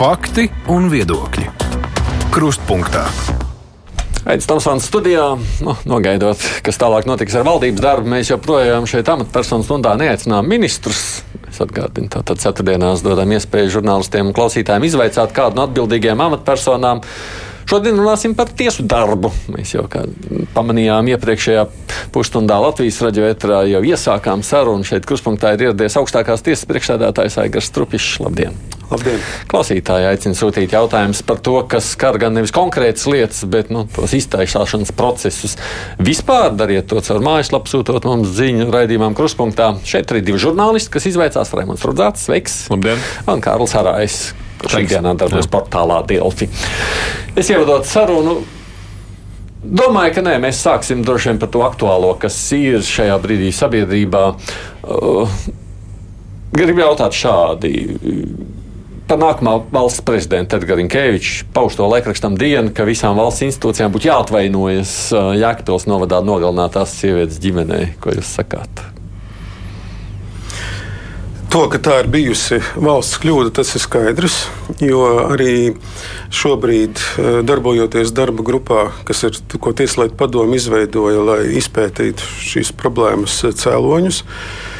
Fakti un viedokļi. Krustpunktā. Aizsmeļamies Tomsons studijā. Nu, nogaidot, kas tālāk notiks ar valdības darbu, mēs joprojām šeit amatpersonu stundā neaicinām ministrus. Es atgādinu, tātad ceturtdienās dodam iespēju žurnālistiem un klausītājiem izvaicāt kādu no atbildīgajām amatpersonām. Šodien runāsim par tiesu darbu. Mēs jau pamanījām iepriekšējā pusstundā Latvijas raidījā etrā jau iesākām sarunu. Šeit kruspunktā ir ieradies augstākās tiesas priekšsēdētājs Aigars Strupišs. Labdien! Labdien! Klausītāji aicina sūtīt jautājumus par to, kas skar gan nevis konkrētas lietas, bet nu, tos iztaisāšanas procesus. Vispār dariet to caur mājaslapu, sūtot mums ziņu raidījumam kruspunktā. Šeit ir divi žurnālisti, kas izvaicās Raimons Rudzāts, Sveiks! Labdien! Un Kārls Arājs Šīsdienā darbojas portālā Delfi. Es ievadot sarunu. Domāju, ka nē, mēs sāksim droši vien par to aktuālo, kas ir šajā brīdī sabiedrībā. Uh, gribu jautāt šādi. Par nākamā valsts prezidenta Edgars Falks pauž to laikrakstam dienu, ka visām valsts institūcijām būtu jāatvainojas uh, Jēkabils novadā nogalinātās sievietes ģimenei. Ko jūs sakāt? To, ka tā ir bijusi valsts kļūda, tas ir skaidrs. Jo arī šobrīd, darbojoties darba grupā, kas ir ko Tieslietu padomu izveidoja, lai izpētītu šīs problēmas cēloņus, Eh,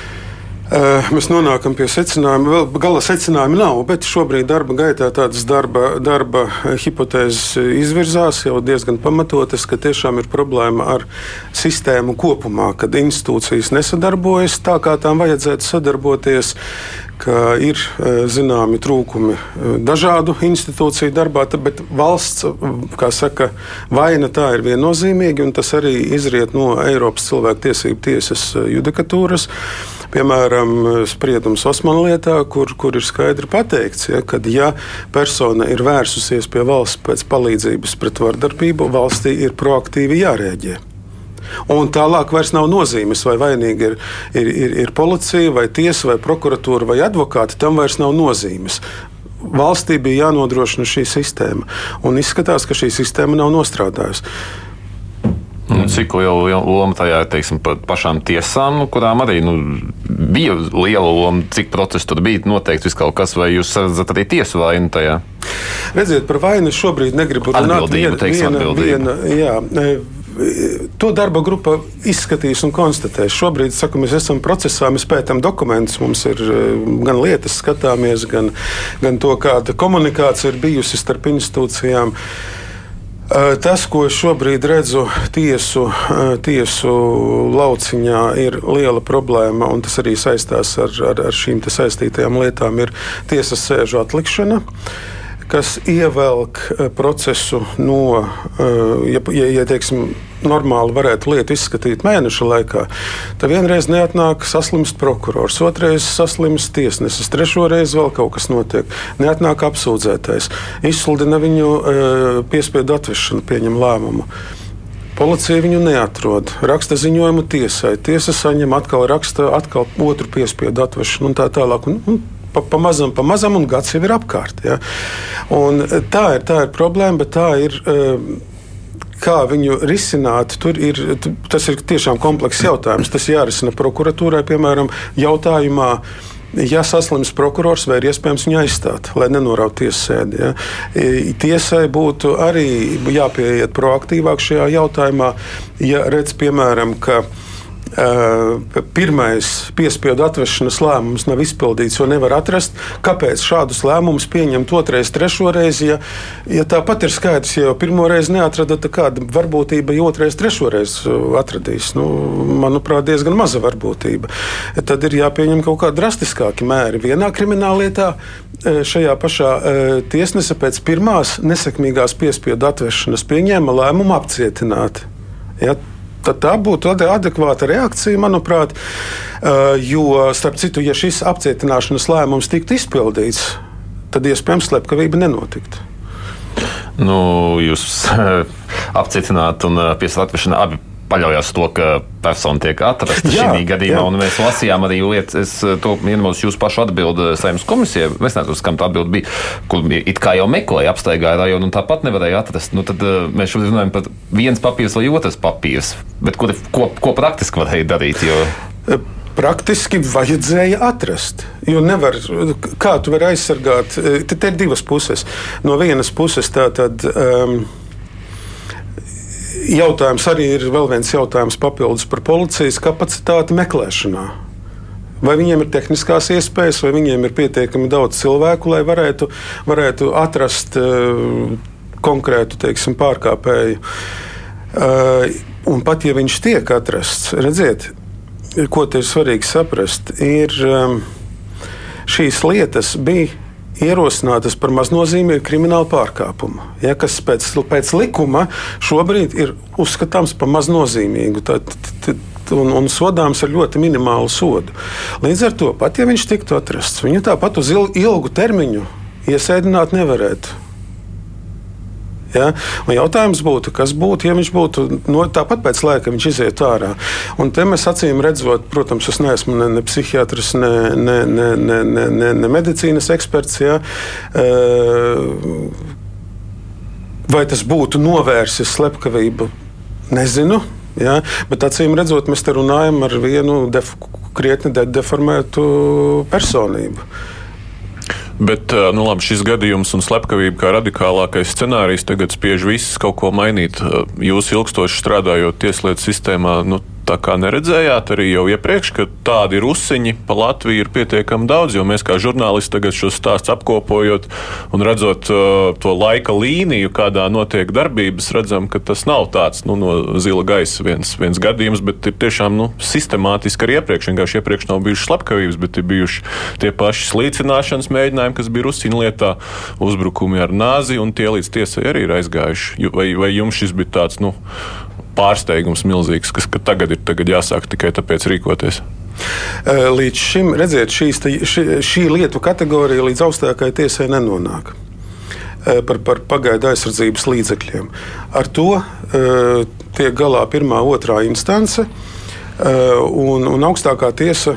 mēs nonākam pie secinājuma, vēl gala secinājuma nav, bet šobrīd darba gaitā tādas darba, darba hipotēzes izvirzās jau diezgan pamatotas, ka tiešām ir problēma ar sistēmu kopumā, kad institūcijas nesadarbojas tā, kā tām vajadzētu sadarboties, ka ir eh, zināmi trūkumi eh, dažādu institūciju darbā, bet valsts saka, vaina tā ir viennozīmīga, un tas arī izriet no Eiropas cilvēktiesību tiesas judikatūras. Piemēram, spriedums Osmanu lietā, kur, kur ir skaidri pateikts, ja, ka, ja persona ir vērsusies pie valsts pēc palīdzības pret vardarbību, valstī ir proaktīvi jārēģē. Un tālāk vairs nav nozīmes, vai vainīga ir, ir, ir, ir policija, vai tiesa, vai prokuratūra, vai advokāti. Tam vairs nav nozīmes. Valstī bija jānodrošina šī sistēma, un izskatās, ka šī sistēma nav nostrādājusi. Mm. Cik liela loma tajā ir teiksim, pašām tiesām, nu, kurām arī nu, bija liela loma, cik procesu tur bija noteikti kaut kas, vai jūs redzat arī tiesu vainu tajā? Redziet, par vainu šobrīd negribu runāt. Atbildība, teiksim, viena, atbildība. Viena, jā, e, To darba grupa izskatīs un konstatēs. Šobrīd saku, mēs esam procesā, mēs pētām dokumentus, mums ir e, gan lietas skatāmies, gan, gan to, kāda komunikācija ir bijusi starp institūcijām. Uh, Tas, ko šobrīd redzu tiesu, tiesu lauciņā, ir liela problēma, un tas arī saistās ar, ar, ar šīm saistītajām lietām, ir tiesas sēžu atlikšana kas ievelk procesu no, ja, ja, ja teiksim, normāli varētu lietu izskatīt mēneša laikā, tad vienreiz neatnāk saslimst prokurors, otrreiz saslimst tiesnesis, trešo reizi vēl kaut kas notiek. Neatnāk apsūdzētais, izsludina viņu e, piespiedu atvešanu, pieņem lēmumu. Policija viņu neatrod. Raksta ziņojumu tiesai. Tiesa saņem atkal, raksta atkal otru piespiedu atvešanu un tā tālāk. Un, un pa, pa mazam, pa mazam, un gads jau ir apkārt. Ja? Un tā, ir, tā ir problēma, bet tā ir. Uh, kā viņu risināt, ir, tas ir tiešām komplekss jautājums. Tas jārisina prokuratūrai, piemēram, jautājumā. Ja saslims prokurors, vai ir iespējams viņu aizstāt, lai nenorautu tiesas sēdi? Ja? Tiesai būtu arī jāpieiet proaktīvāk šajā jautājumā. Ja redz, piemēram, ka pirmais piespiedu atvešanas lēmums nav izpildīts, jo nevar atrast, kāpēc šādus lēmumus pieņemt otrais, trešo reizi. Ja, ja tāpat ir skaidrs, ja jau pirmo reizi neatrada, tad kāda varbūtība, ja otrais, trešo reizi atradīs? Nu, manuprāt, diezgan maza varbūtība. Tad ir jāpieņem kaut kādi drastiskāki mēri. Vienā krimināllietā šajā pašā tiesnese pēc pirmās nesekmīgās piespiedu atvešanas pieņēma lēmumu apcietināt. Ja, tad tā būtu adekvāta reakcija, manuprāt. Jo, starp citu, ja šis apcietināšanas lēmums tiktu izpildīts, tad iespējams slepkavība nenotiktu. Nu, jūs apcietināt un piesāt atvešanā abi paļaujas to, ka persona tiek atrasta šī gadījumā. Mēs lasījām arī lietas, es eh, to minēju, jūsu pašu atbildi saimnes komisijai. Es nezinu, kam tā atbilde bija, kur it kā jau meklēja, apstaigāja rajonu un tāpat nevarēja atrast. Nu, tad uh, mēs šodien runājam par viens papīrs vai otrs papīrs. Bet ko, ko, ko praktiski varēja darīt? Jo... Eh, praktiski vajadzēja atrast. Jo nevar, kā tu vari aizsargāt, te ir divas puses. No vienas puses tā tad. Um, Jautājums arī ir vēl viens jautājums papildus par policijas kapacitāti meklēšanā. Vai viņiem ir tehniskās iespējas, vai viņiem ir pietiekami daudz cilvēku, lai varētu, varētu atrast uh, konkrētu teiksim, pārkāpēju. Uh, un pat ja viņš tiek atrasts, redziet, ko te ir svarīgi saprast, ir um, šīs lietas bija ierosinātas par maznozīmīgu kriminālu pārkāpumu, ja, kas pēc, pēc likuma šobrīd ir uzskatāms par maznozīmīgu. Tad, tad, un, un sodāms ar ļoti minimālu sodu. Līdz ar to, pat ja viņš tiktu atrasts, viņu tāpat uz ilgu termiņu iesēdināt nevarētu. Ja? Un jautājums būtu, kas būtu, ja viņš būtu no, tāpat pēc laika, viņš iziet ārā. Un te mēs acīm redzot, protams, es neesmu ne, ne psihiatrs, ne, ne, ne, ne, ne, ne, ne medicīnas eksperts. Ja? Vai tas būtu novērsis slepkavību? Nezinu. Ja? Bet acīm redzot, mēs te runājam ar vienu def, krietni de deformētu personību. Bet nu, labi, šis gadījums un slepkavība kā radikālākais scenārijs tagad spiež visus kaut ko mainīt. Jūs ilgstoši strādājot tieslietu sistēmā, nu, tā kā neredzējāt arī jau iepriekš, ka tādi rusiņi pa Latviju ir pietiekami daudz, jo mēs kā žurnālisti tagad šos stāstus apkopojot un redzot uh, to laika līniju, kādā notiek darbības, redzam, ka tas nav tāds nu, no zila gaisa viens, viens gadījums, bet ir tiešām nu, sistemātiski arī iepriekš. Vienkārši iepriekš nav bijušas slepkavības, bet ir bijuši tie paši slīcināšanas mēģinājumi, kas bija Rusīna lietā, uzbrukumi ar nāzi, un tie līdz tiesai arī ir aizgājuši. Vai, vai jums šis bija tāds, nu, pārsteigums milzīgs, kas ka tagad ir tagad jāsāk tikai tāpēc rīkoties. Līdz šim, redziet, šīs, šī, šī lietu kategorija līdz augstākajai tiesai nenonāk. Par, par pagaidu aizsardzības līdzekļiem. Ar to uh, tiek galā pirmā, otrā instance, uh, un, un augstākā tiesa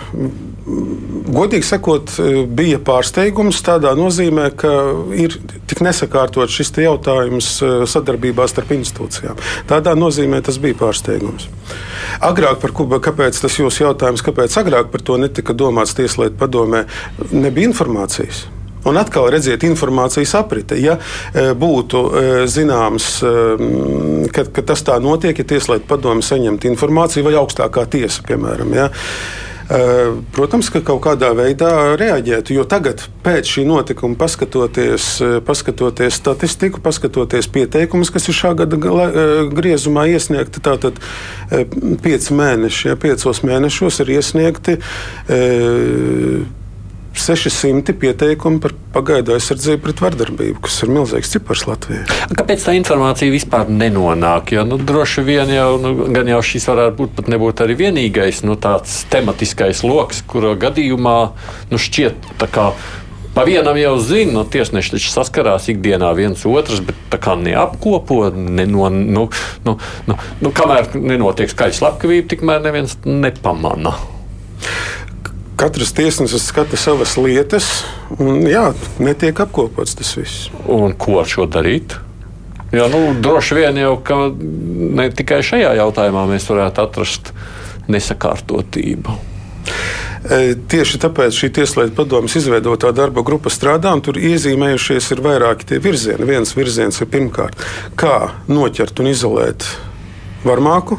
godīgi sakot, bija pārsteigums tādā nozīmē, ka ir tik nesakārtot šis jautājums e, sadarbībā starp institūcijām. Tādā nozīmē tas bija pārsteigums. Agrāk par ko, kāpēc tas jūsu jautājums, kāpēc agrāk par to netika domāts Tieslietu padomē, nebija informācijas. Un atkal redziet, informācijas aprite. Ja e, būtu e, zināms, ka, ka tas tā notiek, ja Tieslietu padome saņemtu informāciju vai augstākā tiesa, piemēram. Ja, protams, ka kaut kādā veidā reaģētu. Jo tagad, pēc šī notikuma, paskatoties, eh, paskatoties statistiku, paskatoties pieteikumus, kas ir šā gada eh, griezumā iesniegti, tātad pieci mēneši, ja piecos mēnešos ir iesniegti. 600 pieteikumu par pagaidu aizsardzību pret vardarbību, kas ir milzīgs cipars Latvijā. Kāpēc tā informācija vispār nenonāk? Jo nu, droši vien jau, nu, gan jau šis varētu būt pat nebūt arī vienīgais nu, tāds tematiskais lokus, kura gadījumā nu, šķiet tā kā. Pa vienam jau zina, no tiesneši taču saskarās ikdienā viens otrs, bet tā kā neapkopo, neno, nu, nu, nu, nu, kamēr nenotiek skaļa slepkavība, tikmēr neviens nepamana katrs tiesnesis skata savas lietas, un jā, netiek apkopots tas viss. Un ko ar šo darīt? Jo nu, droši vien jau ne tikai šajā jautājumā mēs varētu atrast nesakārtotību. E, tieši tāpēc šī tieslietu padomjas izveidotā darba grupa strādā, un tur iezīmējušies ir vairāki tie virzieni. Viens virziens ir pirmkārt, kā noķert un izolēt varmāku,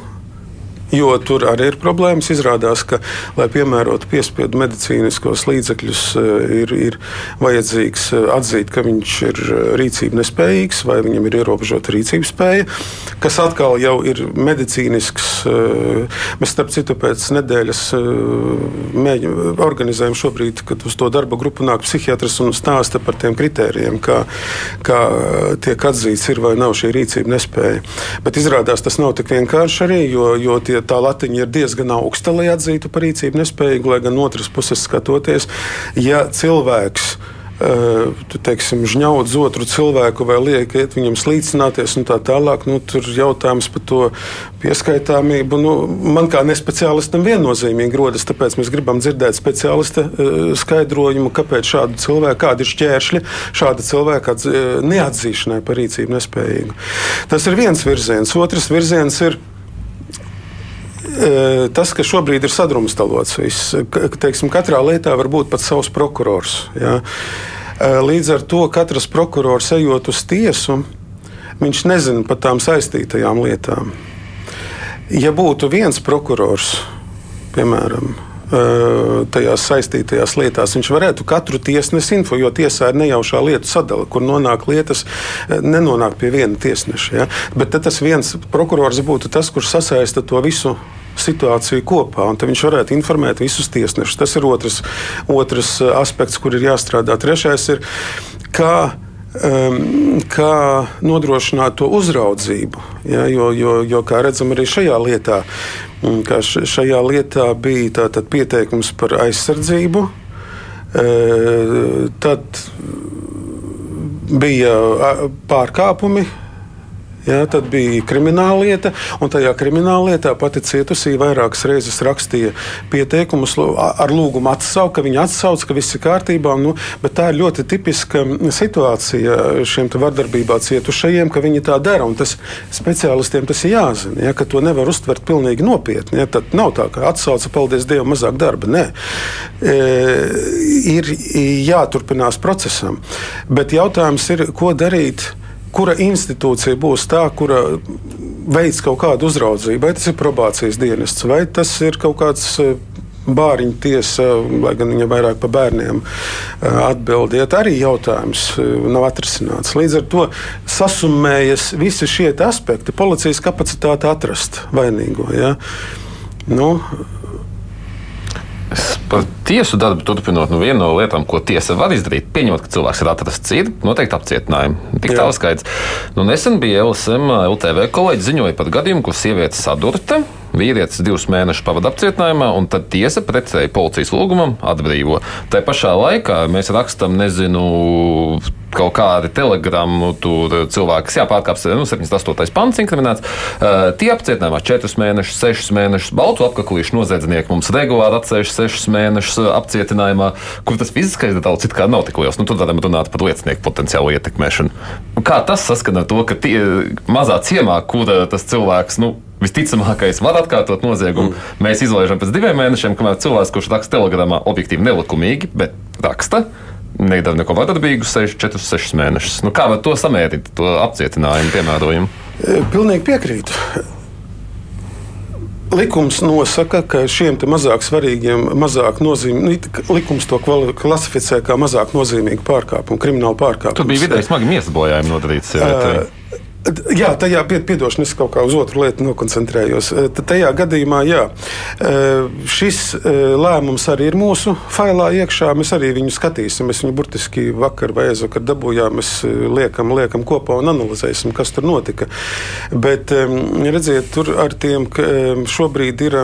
jo tur arī ir problēmas. Izrādās, ka, lai piemērotu piespiedu medicīniskos līdzekļus, eh, ir, ir vajadzīgs eh, atzīt, ka viņš ir eh, rīcība nespējīgs vai viņam ir ierobežota rīcības spēja, kas atkal jau ir medicīnisks. Mēs, starp citu, pēc nedēļas mēģinām, organizējam šobrīd, kad uz to darba grupu nāk psihiatrs un stāsta par tiem kritērijiem, kā, kā tiek atzīts, ir vai nav šī rīcība nespēja. Bet izrādās tas nav tik vienkārši arī, jo, jo tie tā latiņa ir diezgan augsta, lai atzītu par rīcību nespējīgu, lai gan otras puses skatoties, ja cilvēks Uh, teiksim, žņaudz otru cilvēku vai liek iet viņam slīcināties un tā tālāk. Nu, tur jautājums par to pieskaitāmību. Nu, man kā nespeciālistam viennozīmīgi rodas, tāpēc mēs gribam dzirdēt speciālista uh, skaidrojumu, kāpēc šādu cilvēku, kādi ir šķēršļi šāda cilvēka uh, neatzīšanai par rīcību nespējīgu. Tas ir viens virziens. Otrs virziens ir tas, ka šobrīd ir sadrumstalots viss, teiksim, katrā lietā var būt pat savs prokurors. Ja? Līdz ar to katrs prokurors ejot uz tiesu, viņš nezina par tām saistītajām lietām. Ja būtu viens prokurors, piemēram, tajās saistītajās lietās. Viņš varētu katru tiesnesi info, jo tiesā ir nejaušā lietu sadala, kur nonāk lietas, nenonāk pie viena tiesneša. Ja? Bet tas viens prokurors būtu tas, kurš sasaista to visu situāciju kopā, un viņš varētu informēt visus tiesnešus. Tas ir otrs, otrs aspekts, kur ir jāstrādā. Trešais ir, kā um, kā nodrošināt to uzraudzību. Ja, jo, jo, jo, kā redzam, arī šajā lietā, mm, šajā lietā bija pieteikums par aizsardzību. E, tad bija pārkāpumi Ja, tad bija krimināla lieta, un tajā krimināla lietā pati cietusī vairākas reizes rakstīja pieteikumus ar lūgumu atsaukt, ka viņi atsauc, ka viss ir kārtībā. Nu, bet tā ir ļoti tipiska situācija šiem vardarbībā cietušajiem, ka viņi tā dara. Tas speciālistiem tas ir jāzina, ja, ka to nevar uztvert pilnīgi nopietni. Ja, tad nav tā, ka atsauca, paldies Dievam, mazāk darba. Nē, e, ir jāturpinās procesam. Bet jautājums ir, ko darīt? Kura institūcija būs tā, kura veids kaut kādu uzraudzību. Vai tas ir probācijas dienests, vai tas ir kaut kāds eh, bāriņu tiesa, lai gan viņa vairāk par bērniem eh, atbildiet, arī jautājums eh, nav atrisināts. Līdz ar to sasumējas visi šie aspekti, policijas kapacitāte atrast vainīgo. Ja? Nu, Par tiesu darbu turpinot, nu, viena no lietām, ko tiesa var izdarīt, pieņemot, ka cilvēks ir atrasts ir noteikti apcietinājumi. Tik tālu skaidrs. Nu, nesen bija LSM LTV kolēģi ziņoja par gadījumu, kur sieviete sadurta. Vīrietis divus mēnešus pavadīja apcietinājumā, un tad tiesa pretēji policijas lūgumam atbrīvo. Tā pašā laikā mēs rakstām, nezinu, kaut kādi telegrammu, tur cilvēks jāpārkāpj nu, 78. pants inkriminēts. Uh, tie apcietinājumā 4 mēnešus, 6 mēnešus, baltu apaklīšu noziedznieki mums regulāri atsevišķi 6 mēnešus apcietinājumā, kur tas fiziskais detaļs it kā nav tik liels. Nu, tur varam runāt par liecinieku potenciālu ietekmēšanu. Kā tas saskana ar to, ka tie mazā ciemā, kur tas cilvēks, nu, visticamākais var atkārtot noziegumu. Mm. Mēs izlaižam pēc diviem mēnešiem, kamēr cilvēks, kurš raksta telegramā, objektīvi nelikumīgi, bet raksta. Nedara neko vardarbīgu, 4, 6 mēnešus. Nu, kā var to samērīt, to apcietinājumu, piemērojumu? E, pilnīgi piekrītu. Likums nosaka, ka šiem mazāk svarīgiem, mazāk nozīmīgiem, nu, likums to klasificē kā mazāk nozīmīgu pārkāpumu, kriminālu pārkāpumu. Tur bija vidēji smagi miesas bojājumi nodarīts. Uh, Jā, tajā piedošanā es kaut kā uz otru lietu nokoncentrējos. Tajā gadījumā, jā, šis lēmums arī ir mūsu failā iekšā. Mēs arī viņu skatīsim. Mēs viņu burtiski vakar vai aizvakar dabūjām. Mēs liekam, liekam kopā un analizēsim, kas tur notika. Bet redziet, tur ar tiem šobrīd ir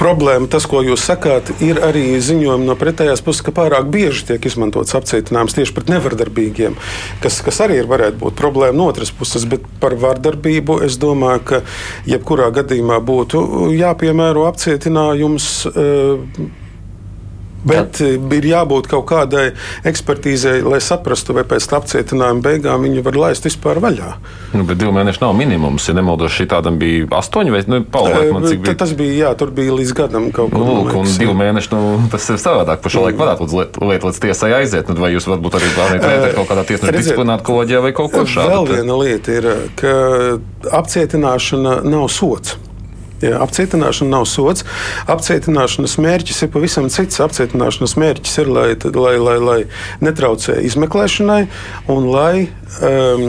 problēma, tas, ko jūs sakāt, ir arī ziņojumi no pretējās puses, ka pārāk bieži tiek izmantots apcietinājums tieši pret nevardarbīgiem, kas, kas arī ir, varētu būt problēma no otras puses. Bet par vardarbību es domāju, ka jebkurā gadījumā būtu jāpiemēro apcietinājums. Uh, Bet Jā. Eh, ir jābūt kaut kādai ekspertīzei, lai saprastu, vai pēc apcietinājuma beigām viņu var laist vispār vaļā. Nu, bet divi mēneši nav minimums. Ja nemaldos, šī tādam bija astoņi vai nu, man, cik bija. Tas bija, jā, tur bija līdz gadam kaut kas. Nu, lūk, un divi mēneši, nu, tas ir savādāk. Pa šo laiku varētu līdz, liet, līdz tiesai aiziet. Nu, vai jūs varbūt arī plānojat kaut kādā tiesneša disciplinārā kolēģijā vai kaut ko šādu? Vēl viena lieta ir, ka apcietināšana nav sots. Ja, apcietināšana nav sots. Apcietināšanas mērķis ir pavisam cits. Apcietināšanas mērķis ir, lai, lai, lai, lai netraucē izmeklēšanai un lai. Um,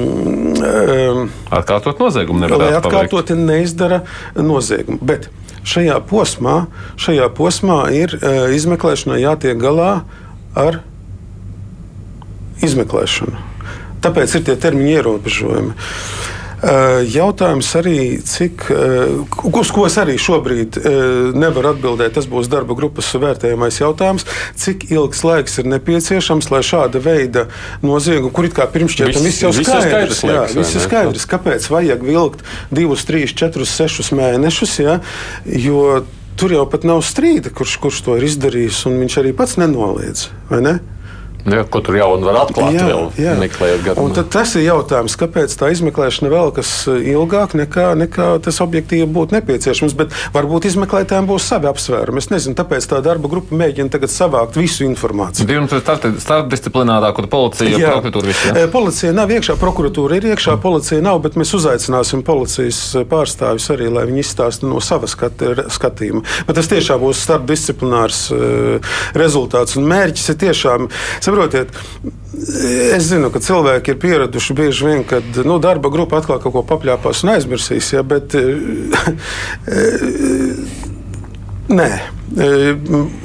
um, atkārtot noziegumu nevar izdarīt. Lai atkārtoti neizdara noziegumu. Bet šajā posmā, šajā posmā ir uh, izmeklēšanai jātiek galā ar izmeklēšanu. Tāpēc ir tie termiņi ierobežojumi. Uh, jautājums arī, cik, uz ko es arī šobrīd nevaru atbildēt, tas būs darba grupas vērtējamais jautājums. Cik ilgs laiks ir nepieciešams, lai šāda veida noziegumu, kur it kā pirmšķietam viss jau skaidrs, skaidrs, jā, liekas, viss ir skaidrs, kāpēc vajag vilkt divus, trīs, četrus, sešus mēnešus, jā, jo tur jau pat nav strīda, kurš, kurš to ir izdarījis, un viņš arī pats nenoliedz, vai ne? Ja, ko tur jau var atklāt, jā, vēl jā. meklējot gadiem. Tas ir jautājums, kāpēc tā izmeklēšana vēl kas ilgāk nekā, nekā tas objektīvi būtu nepieciešams. Bet varbūt izmeklētājiem būs savi apsvērumi. Es nezinu, tāpēc tā darba grupa mēģina tagad savākt visu informāciju. Divi starpdisciplinārā, kur policija ir prokuratūra. Visi, ja? Policija nav iekšā, prokuratūra ir iekšā, policija nav, bet mēs uzaicināsim policijas pārstāvis arī, lai viņi izstāsta no sava skat, skatījuma. Bet tas tiešām būs starpdisciplinārs rezultāts un mērķis ir tiešām. Saprotiet, Es zinu, ka cilvēki ir pieraduši bieži vien, kad nu, darba grupa atkal kaut ko papļāpās un aizmirsīs. Ja, bet, Nē,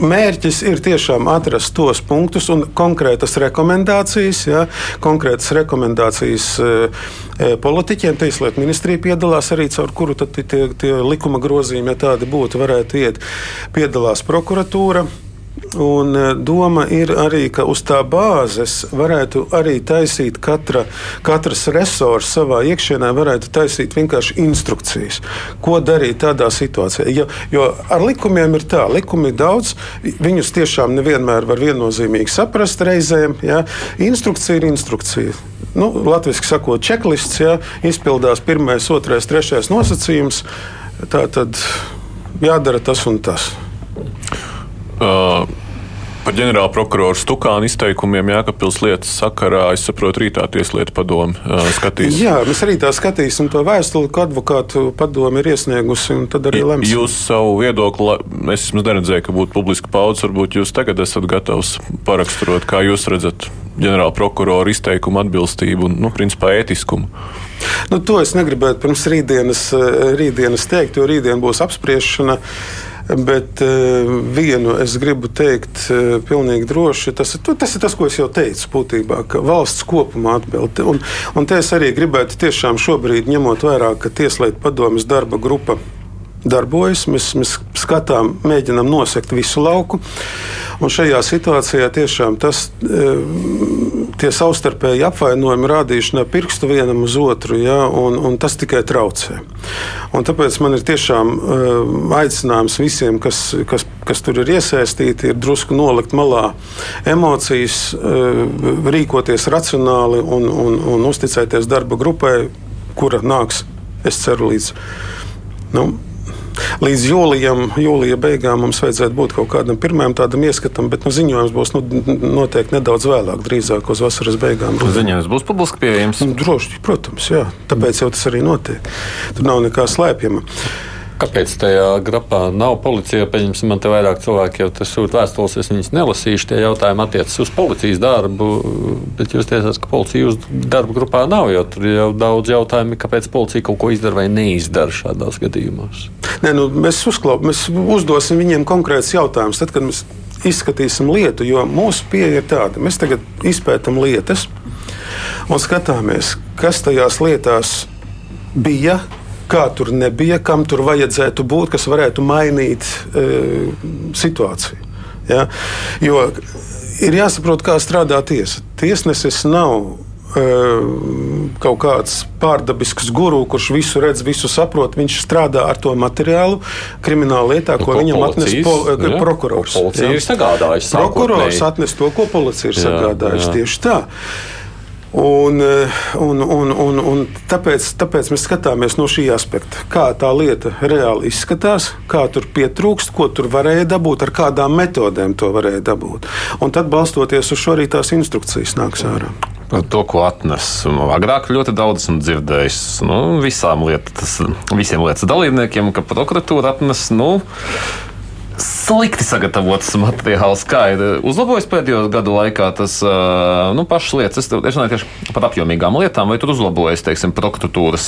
mērķis ir tiešām atrast tos punktus un konkrētas rekomendācijas. Ja, konkrētas rekomendācijas politiķiem, Tieslietu ministrija piedalās arī, caur kuru tie, tie likuma grozījumi, ja tādi būtu, varētu iet. Piedalās prokuratūra. Un e, doma ir arī, ka uz tā bāzes varētu arī taisīt katra, katrs resors savā iekšienē, varētu taisīt vienkārši instrukcijas, ko darīt tādā situācijā. Jo, jo ar likumiem ir tā, likumi ir daudz, viņus tiešām nevienmēr var viennozīmīgi saprast reizēm. Ja? Instrukcija ir instrukcija. Nu, Latvijas sakot, čeklists, ja? izpildās pirmais, otrais, trešais nosacījums. Tā tad jādara tas un tas. Uh, par ģenerāla prokurora Stukāna izteikumiem Jēkabpils lietas sakarā, es saprotu, rītā tieslietu padomu uh, skatīs. Jā, mēs rītā skatīsim to vēstuli, ko advokātu padomu ir iesniegusi, un tad arī lemsim. Jūs savu viedokli, es vismaz neredzēju, ka būtu publiska pauze, varbūt jūs tagad esat gatavs paraksturot, kā jūs redzat ģenerāla prokurora izteikumu atbilstību un, nu, principā, ētiskumu. Nu, to es negribētu pirms rītdienas, rītdienas teikt, jo rītdien būs apspriešana. Bet uh, vienu es gribu teikt, uh, pilnīgi droši. Tas, tas ir tas, ko es jau teicu, būtībā, ka valsts kopumā atbild. Un, un te es arī gribētu tiešām šobrīd, ņemot vērā, ka Tieslietu padomjas darba grupa darbojas. Mēs, mēs skatām, mēģinām nosegt visu lauku. Un šajā situācijā tiešām tas, e, tie savstarpēji apvainojumi rādīšanā pirkstu vienam uz otru, ja, un, un tas tikai traucē. Un tāpēc man ir tiešām e, aicinājums visiem, kas, kas, kas tur ir iesaistīti, ir drusku nolikt malā emocijas, e, rīkoties racionāli un, un, un uzticēties darba grupai, kura nāks, es ceru, līdz. Nu, līdz jūlijam, jūlija beigām mums vajadzētu būt kaut kādam pirmajam tādam ieskatam, bet nu, ziņojums būs nu, noteikti nedaudz vēlāk, drīzāk uz vasaras beigām. Ziņojums būs publiski pieejams? Nu, droši, protams, jā. Tāpēc jau tas arī notiek. Tur nav nekā slēpjama. Kāpēc tajā grapā nav policija? Pieņemsim, man te vairāk cilvēki jau sūta vēstules, es viņas nelasīšu. Tie jautājumi attiecas uz policijas darbu, bet jūs tiesāt, ka policija jūsu darba grupā nav, jo tur ir jau daudz jautājumu, kāpēc policija kaut ko izdara vai neizdara šādās gadījumos. Nē, nu, mēs, uzklaup, mēs uzdosim viņiem konkrētus jautājumus, tad, kad mēs izskatīsim lietu, jo mūsu pieeja ir tāda, mēs tagad izpētam lietas un skatāmies, kas tajās lietās bija, kā tur nebija, kam tur vajadzētu būt, kas varētu mainīt e, situāciju. Ja? Jo ir jāsaprot, kā strādā tiesa. Tiesnesis nav e, kaut kāds pārdabisks guru, kurš visu redz, visu saprot. Viņš strādā ar to materiālu krimināla lietā, ko, ko viņam atnes po, jā, prokurors. Policija jā. ir sagādājusi. Prokurors atnes to, ko policija ir sagādājusi. Tieši tā. Un, eh, un, un, un, un tāpēc, tāpēc mēs skatāmies no šī aspekta, kā tā lieta reāli izskatās, kā tur pietrūkst, ko tur varēja dabūt, ar kādām metodēm to varēja dabūt. Un tad, balstoties uz šo, arī tās instrukcijas nāks ārā. Par to, ko atnes. Nu, agrāk ļoti daudz esmu dzirdējis. Nu, lietas, visiem lietas dalībniekiem, ka prokuratūra atnes. Nu, slikti sagatavots materiāls. Kā ir uzlabojis pēdējo gadu laikā tas nu, pašas lietas? Es runāju tieši par apjomīgām lietām, vai tur uzlabojas, teiksim, prokuratūras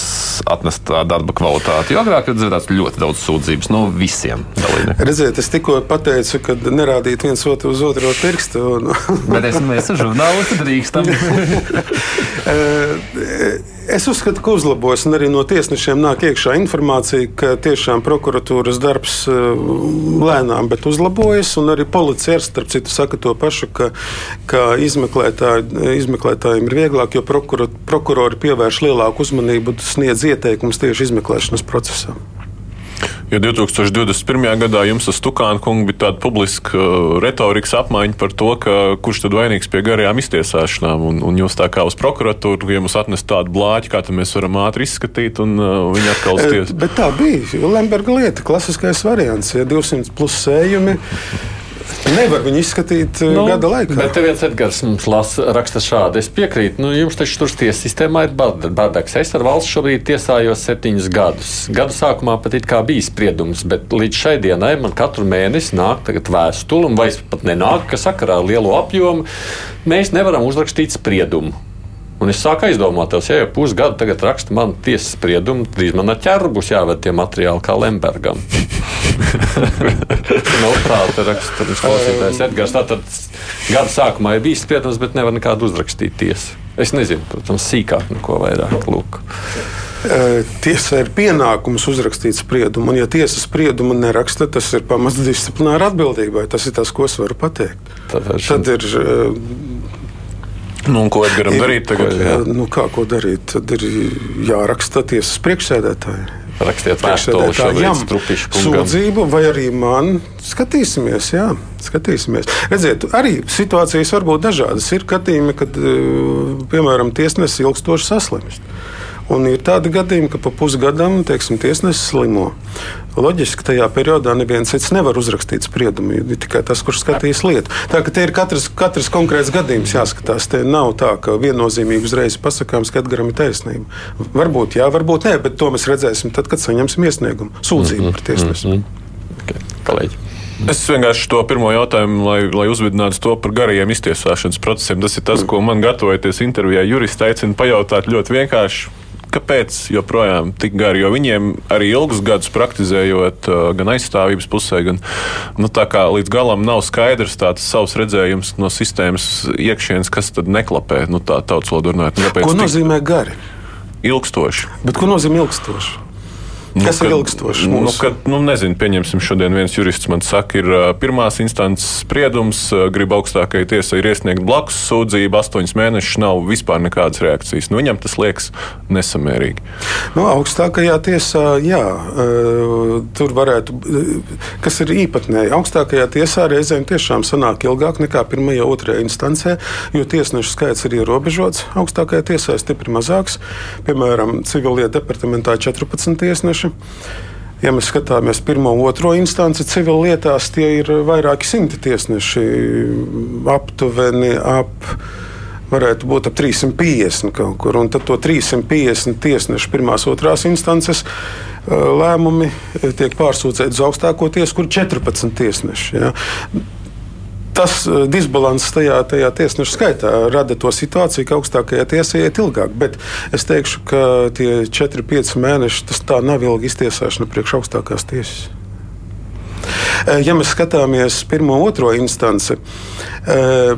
atnestā darba kvalitāte. Jo agrāk ir dzirdēts ļoti daudz sūdzības no visiem dalībniekiem. Redziet, es tikko pateicu, ka nerādīt viens otru uz otru pirkstu. Un... Bet es, mēs esam žurnālisti, drīkstam. Es uzskatu, ka uzlabos, un arī no tiesnešiem nāk iekšā informācija, ka tiešām prokuratūras darbs lēnām, bet uzlabojas. Arī policija, starp citu, saka to pašu, ka, ka izmeklētāji, izmeklētājiem ir vieglāk, jo prokuro, prokurori pievērš lielāku uzmanību, sniedz ieteikumus tieši izmeklēšanas procesā. Jo 2021. gadā jums ar Stukānu kungu bija tāda publiska uh, retorikas apmaiņa par to, kurš tad vainīgs pie garajām iztiesāšanām. Un, un jūs tā kā uz prokuratūru, ja mums atnes tādu blāķi, kā mēs varam ātri izskatīt, un uh, viņi atkal uz tiesu. Bet tā bija Lemberga lieta, klasiskais variants, ja 200 plus sējumi. Nevar viņu izskatīt eh, nu, gada laikā. Bet viens Edgars mums lasa, raksta šādi. Es piekrītu, nu, jums taču tur tiesas sistēmā ir bardaks. Es ar valsts šobrīd tiesājos septiņus gadus. Gadu sākumā pat it kā bija spriedums, bet līdz šai dienai man katru mēnesi nāk vēstule, un vai pat nenāk, ka sakarā ar lielo apjomu mēs nevaram uzrakstīt spriedumu. Un es sāku aizdomāties, ja jau pusgadu tagad raksta man tiesas spriedumu, drīz man ar ķēru būs jāved tie materiāli kā Lembergam. no prāta raksta klausītājs Edgars. Tātad gada sākumā ir bijis spriedums, bet nevar nekādu uzrakstīt tiesu. Es nezinu, protams, sīkāk neko vairāk. Lūk. Tiesai ir pienākums uzrakstīt spriedumu, un, ja tiesa spriedumu neraksta, tas ir pamats disciplināra atbildībai. Tas ir tas, ko es varu pateikt. Tad, Tad ir Nu, ko Edgars darīt tagad? Ko, jā. nu, kā ko darīt? Tad ir jāraksta tiesas priekšsēdētāji. Rakstiet vēstuli šobrīd sūdzību, vai arī man skatīsimies, jā, skatīsimies. Redziet, arī situācijas var būt dažādas. Ir gadījumi, kad, eh, piemēram, tiesnesis ilgstoši saslimst. Un ir tādi gadījumi, ka pa pusgadam teiksim, tiesnesis slimo. Loģiski, tajā periodā neviens cits nevar uzrakstīt spriedumu. Ir tikai tas, kurš skatīs lietu. Tā ka te ir katrs, katrs konkrēts gadījums jāskatās. Te nav tā, ka viennozīmīgi uzreiz pasakāms, ka Edgars ir taisnība. Varbūt jā, varbūt nē, bet to mēs redzēsim tad, kad saņemsim iesniegumu, sūdzību mm -hmm, par tiesnesi. Mm -hmm. okay. Kolēģi. Es vienkārši to pirmo jautājumu, lai, lai uzvidinātu to par garajiem iztiesāšanas procesiem. Tas ir tas, ko man gatavojoties intervijā, jurists aicina pajautāt ļoti vienkārši kāpēc joprojām tik gari? Jo viņiem arī ilgus gadus praktizējot uh, gan aizstāvības pusē, gan nu, tā kā līdz galam nav skaidrs tāds savs redzējums no sistēmas iekšienes, kas tad neklapē. Nu, tā tautas valodā runājot. Ko nozīmē gari? Ilgstoši. Bet ko nozīmē ilgstoši? Nu, Kas kad, ir ilgstošs? Nu, kad, nu, nezinu, pieņemsim, šodien viens jurists man saka, ir pirmās instances spriedums, grib augstākajai tiesai iesniegt blakus sūdzību, astoņas mēnešus nav vispār nekādas reakcijas. Nu, viņam tas liekas nesamērīgi. Nu, augstākajā tiesā, jā, tur varētu, kas ir īpatnēji, augstākajā tiesā reizēm tiešām sanāk ilgāk nekā pirmajā, otrajā instancē, jo tiesnešu skaits ir ierobežots. Augstākajā tiesā ir stipri mazāks. Piemēram, civilietu departamentā 14 tiesneši tiesneši. Ja mēs skatāmies pirmo un otro instanci civil lietās, tie ir vairāki simti tiesneši, aptuveni ap varētu būt ap 350 kaut kur. Un tad to 350 tiesnešu pirmās, otrās instances lēmumi tiek pārsūdzēti uz augstāko tiesu, kur 14 tiesneši. Ja tas eh, disbalans tajā, tajā tiesnešu skaitā rada to situāciju, ka augstākajā tiesā iet ilgāk. Bet es teikšu, ka tie 4-5 mēneši tas tā nav ilga iztiesāšana priekš augstākās tiesas. Eh, ja mēs skatāmies pirmo otro instanci, eh,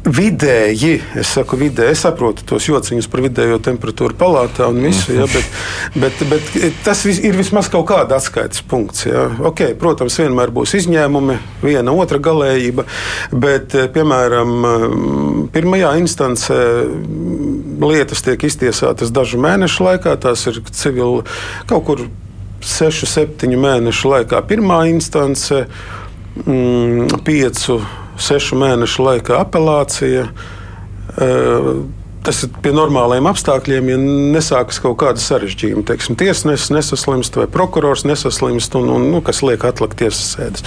Vidēji, es saku, vidēji, es saprotu tos jociņus par vidējo temperatūru palātā un visu, ja, bet, bet, bet tas ir vismaz kaut kāda atskaites punkts. Ja. Okay, protams, vienmēr būs izņēmumi, viena otra galējība, bet, piemēram, pirmajā instancē lietas tiek iztiesātas dažu mēnešu laikā, tās ir civili kaut kur 6, 7 mēnešu laikā pirmā instance, 5 mm, sešu mēnešu laikā apelācija. Tas ir pie normāliem apstākļiem, ja nesākas kaut kāda sarežģījuma. Teiksim, tiesnesis nesaslimst vai prokurors nesaslimst, un, un nu, kas liek atlikt tiesas sēdes.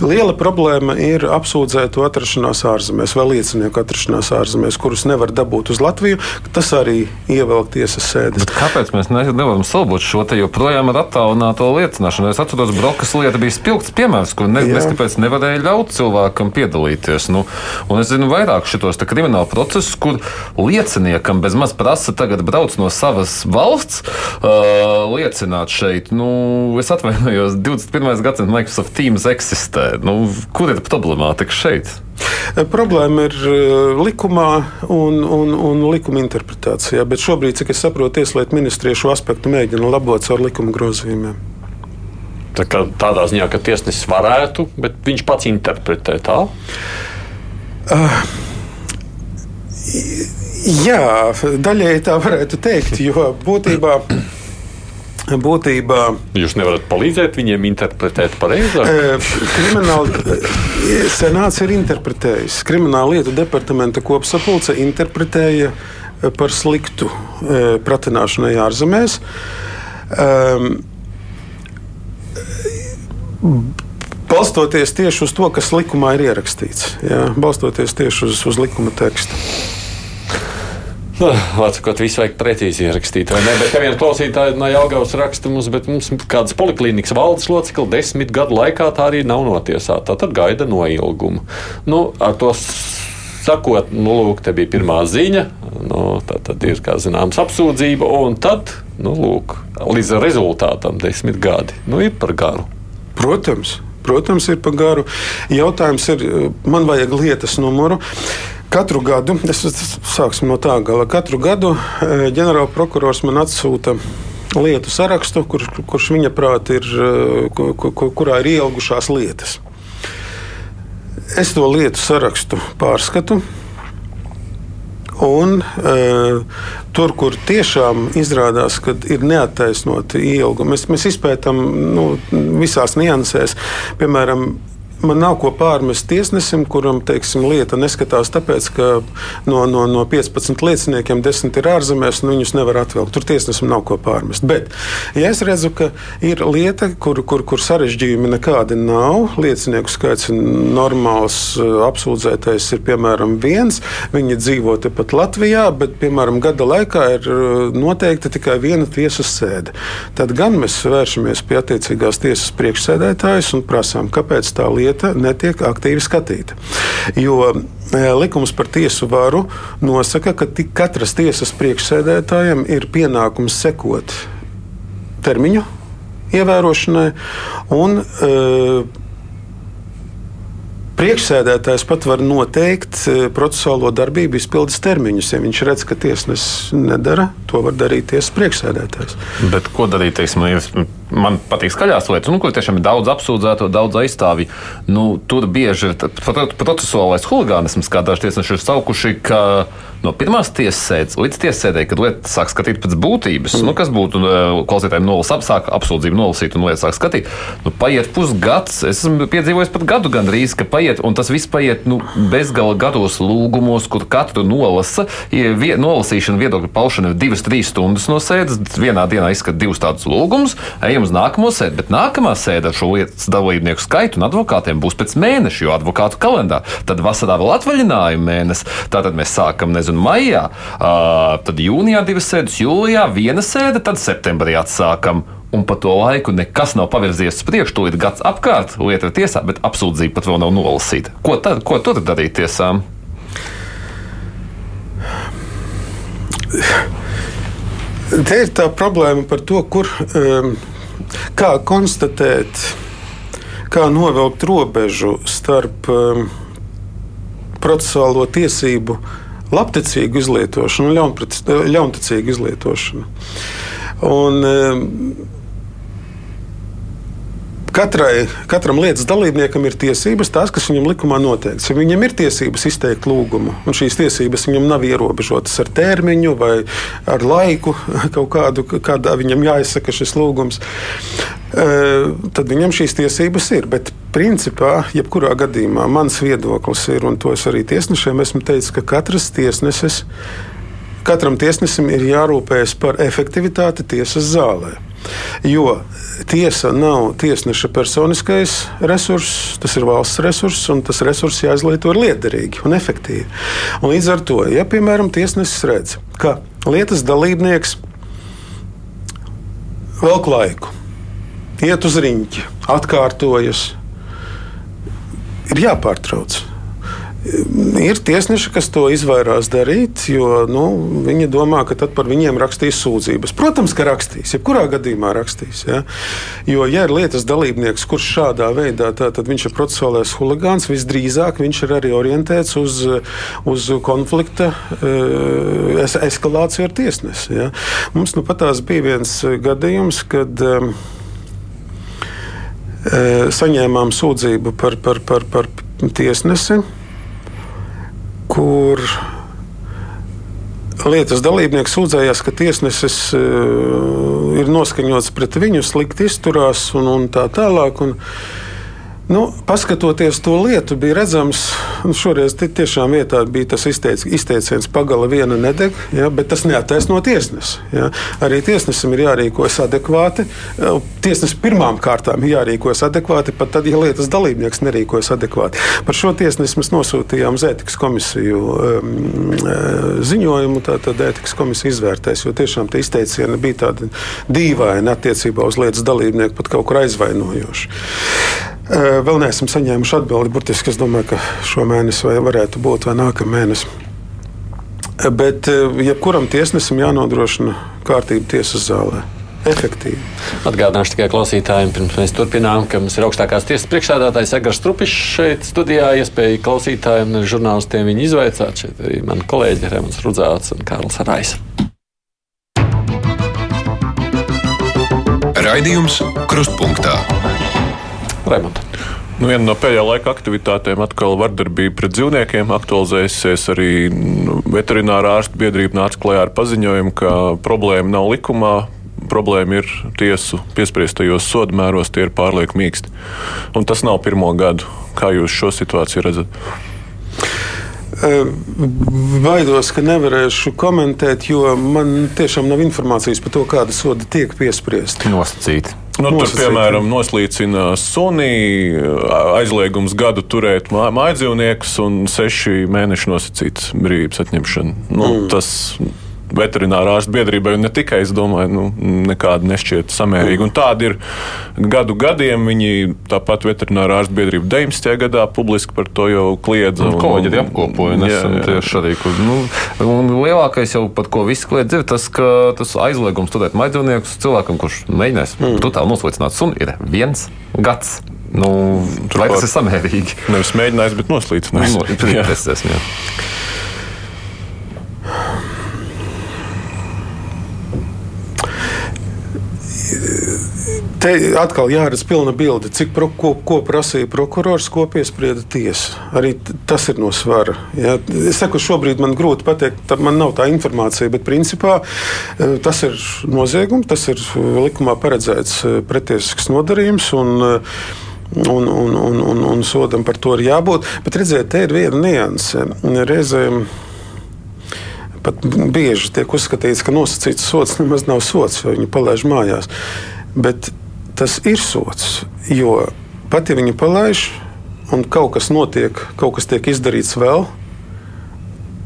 Liela problēma ir apsūdzēto atrašanās ārzemēs vai liecinieku atrašanās ārzemēs, kurus nevar dabūt uz Latviju. Tas arī ievelk tiesas sēdes. Bet kāpēc mēs nevaram salbot šo te joprojām ar attālināto liecināšanu? Es atceros, Brokas lieta bija spilgts piemērs, kur ne, nes kāpēc nevarēja ļaut cilvēkam piedalīties. Nu, un es zinu vairāk šitos kriminālu procesus, kur liecināšana lieciniekam bezmaz prasa tagad brauc no savas valsts, uh, liecināt šeit. Nu, es atvainojos, 21. gadsimta Microsoft Teams eksistē. Nu, kur ir problemātika šeit? Problēma ir likumā un, un, un likuma interpretācijā, bet šobrīd, cik es saprotu, Tieslietu ministrija šo aspektu mēģina labot caur likuma grozījumiem. Tā kā tādā ziņā, ka tiesnesis varētu, bet viņš pats interpretē tā. Uh, Jā, daļēji tā varētu teikt, jo būtībā būtībā. Jūs nevarat palīdzēt viņiem interpretēt pareizi? Krimināla senāts ir interpretējis. Krimināla lietu departamenta kopsapulce interpretēja par sliktu pratināšanai ārzemēs. Balstoties tieši uz to, kas likumā ir ierakstīts. Jā, balstoties tieši uz, uz likuma tekstu. Atsakot, visu vajag precīzi ierakstīt. Ne? Bet kā viena klausītāja no Jālgavas raksta mums, bet mums kādas poliklīnikas valdes locekli desmit gadu laikā tā arī nav notiesāta. Tad gaida noilgumu. Nu, ar to sakot, nu, lūk, te bija pirmā ziņa, nu, tā tad ir, kā zināms, apsūdzība, un tad, nu, lūk, līdz rezultātam desmit gadi, nu, ir par garu. Protams. Protams, ir par garu. Jautājums ir, man vajag lietas numuru. Katru gadu, es sāksim no tā gala, katru gadu e, ģenerālprokurors man atsūta lietu sarakstu, kur, kurš viņa prāt ir, e, kur, kurā ir ielgušās lietas. Es to lietu sarakstu pārskatu. Un, uh, tur, kur tiešām izrādās, ka ir neattaisnoti ielgumi, mēs, mēs izpētām nu, visās niansēs. Piemēram, man nav ko pārmest tiesnesim, kuram teiksim, lieta neskatās tāpēc, ka no, no, no 15 lieciniekiem 10 ir ārzemēs, un viņus nevar atvilkt. Tur tiesnesim nav ko pārmest. Bet, ja es redzu, ka ir lieta, kur, kur, kur sarežģījumi nekādi nav, liecinieku skaits ir normāls, apsūdzētais ir piemēram viens, viņi dzīvo tepat Latvijā, bet piemēram gada laikā ir noteikta tikai viena tiesas sēde. Tad gan mēs vēršamies pie attiecīgās tiesas priekšsēdētājas un prasām, kāpēc tā lieta lieta netiek aktīvi skatīta. Jo e, likums par tiesu varu nosaka, ka katras tiesas priekšsēdētājiem ir pienākums sekot termiņu ievērošanai un uh, Priekšsēdētājs pat var noteikt eh, procesuālo darbību izpildes termiņus. Ja viņš redz, ka tiesnesis nedara, to var darīt tiesas priekšsēdētājs. Bet ko darīt? Teiksim, ja man patīk skaļās lietas, nu, kur tiešām ir daudz apsūdzēto, daudz aizstāvju. Nu, tur bieži ir procesuālais huligānisms, kā daži tiesneši ir saukuši. Ka, no pirmās tiesas sēdes līdz tiesas sēdē, kad lieta sāk skatīt pēc būtības, mm. nu, kas būtu e, klausītājiem nolasīt, apsāk apsūdzību nolasīt un lietu sāk skatīt, nu, paiet pusgads. Es esmu piedzīvojis pat gadu gandrīz, ka paiet, un tas viss paiet nu, bezgala gados lūgumos, kur katru nolasa. Ja vie, nolasīšana, viedokļu paušana ir divas, trīs stundas no sēdes. Vienā dienā izskata divus tādus lūgumus, ejam uz nākamo sēdi, bet nākamā sēde ar šo lietas dalībnieku skaitu un advokātiem būs pēc mēneša, jo advokātu kalendārā. Tad vasarā vēl atvaļinājuma mēnesis. Tātad mēs sākam, nezinu, un maijā. Uh, tad jūnijā divas sēdes, jūlijā viena sēde, tad septembrī atsākam. Un pa to laiku nekas nav pavirzījies uz priekšu. Tūlīt gads apkārt, lieta ir tiesā, bet apsūdzība pat vēl nav nolasīta. Ko, tad, ko tur darīt tiesām? Te ir tā problēma par to, kur, um, kā konstatēt, kā novilkt robežu starp um, procesuālo tiesību labticīgu izlietošanu un ļaunpret, ļaunticīgu izlietošanu. Un, Katrai, katram lietas dalībniekam ir tiesības, tās, kas viņam likumā noteikts. Ja viņam ir tiesības izteikt lūgumu, un šīs tiesības viņam nav ierobežotas ar termiņu vai ar laiku, kaut kādu, kādā viņam jāizsaka šis lūgums, tad viņam šīs tiesības ir. Bet, principā, jebkurā gadījumā mans viedoklis ir, un to es arī tiesnešiem esmu teicis, ka katrs tiesnesis, katram tiesnesim ir jārūpējas par efektivitāti tiesas zālē. Jo tiesa nav tiesneša personiskais resurss, tas ir valsts resurss, un tas resurss jāizlieto liederīgi un efektīvi. Un līdz ar to, ja piemēram tiesnesis redz, ka lietas dalībnieks velk laiku, iet uz riņķi, atkārtojas. Ir jāpārtrauc. Ir tiesneši, kas to izvairās darīt, jo nu, viņi domā, ka tad par viņiem rakstīs sūdzības. Protams, ka rakstīs, jebkurā gadījumā rakstīs. Ja? Jo, ja ir lietas dalībnieks, kurš šādā veidā, viņš ir procesuālais huligāns, visdrīzāk viņš ir arī orientēts uz, uz konflikta eh, es, eskalāciju ar tiesnesi. Ja? Mums nu pat bija viens gadījums, kad. Um, saņēmām sūdzību par, par, par, par tiesnesi, kur lietas dalībnieks sūdzējās, ka tiesnesis ir noskaņots pret viņu, slikti izturās un, un tā tālāk. Un, Nu, paskatoties to lietu, bija redzams, ka nu, šoreiz tiešām vietā bija tas izteic, izteiciens, pagala viena nedeg, ja, bet tas neataisno tiesnesi. Ja. Arī tiesnesim ir jārīkojas adekvāti. Tiesnesim pirmām kārtām ir jārīkojas adekvāti, pat tad, ja lietas dalībnieks nerīkojas adekvāti. Par šo tiesnesi mēs nosūtījām uz ētikas komisiju um, ziņojumu, tātad ētikas komisija izvērtēs, jo tiešām tie izteicieni bija tādi dīvaini attiecībā uz lietas dalībnieku, pat kaut kur aizvainojoši. Vēl neesam saņēmuši atbildi. Burtiski es domāju, ka šo mēnesi vai varētu būt vai nākamā mēnesi. Bet jebkuram tiesnesim jānodrošina kārtība tiesas zālē. Efektīvi. Atgādināšu tikai klausītājiem, pirms mēs turpinām, ka mums ir augstākās tiesas priekšsēdētājs Egars Strupišs šeit studijā. Iespēja klausītājiem un žurnālistiem viņu izvaicāt. Šeit arī mani kolēģi Remons Rudzāts un Kārls Rais. Raidījums Krustpunktā. Raimonds. Nu, viena no pēdējā laika aktivitātēm atkal vardarbība pret dzīvniekiem aktualizējusies. Arī nu, veterinārā ārstu biedrība nāca klajā ar paziņojumu, ka problēma nav likumā. Problēma ir tiesu piespriestajos sodamēros, tie ir pārlieku mīksti. Un tas nav pirmo gadu. Kā jūs šo situāciju redzat? Baidos, ka nevarēšu komentēt, jo man tiešām nav informācijas par to, kāda soda tiek piespriesta. Nosacīta. Nu, tur, piemēram, noslīcina suni, aizliegums gadu turēt mājdzīvniekus un seši mēneši nosacīts brīvības atņemšana. Nu, mm. Tas veterinārā ārstu biedrībai, un ne tikai, es domāju, nu, nekāda nešķiet samērīga. Un tādi ir gadu gadiem. Viņi tāpat veterinārā ārstu biedrība 19. gadā publiski par to jau kliedza. Un, kolēģi arī apkopoja nesen tieši arī. Kur, nu, un lielākais jau pat, ko visi kliedz, ir tas, ka tas aizliegums turēt maidzīvniekus cilvēkam, kurš mēģinās mm. totāli noslīcināt sunu, ir viens gads. Nu, Tur vai tas ir samērīgi? Nevis mēģinājis, bet noslīcinājis. No, jā. Jā. Te atkal jāredz pilna bilde, cik pro, ko, ko prasīja prokurors, ko piesprieda tiesa. Arī tas ir no svara. Ja. Es saku, šobrīd man grūti pateikt, man nav tā informācija, bet principā eh, tas ir noziegums, tas ir likumā paredzēts eh, pretiesisks nodarījums. Un, eh, Un, un, un, un, un sodam par to ir jābūt. Bet redziet, te ir viena nianse. Reizēm pat bieži tiek uzskatīts, ka nosacīts sots nemaz nav sots, jo viņi palaiž mājās. Bet tas ir sots. Jo pat ja viņu palaiž un kaut kas notiek, kaut kas tiek izdarīts vēl,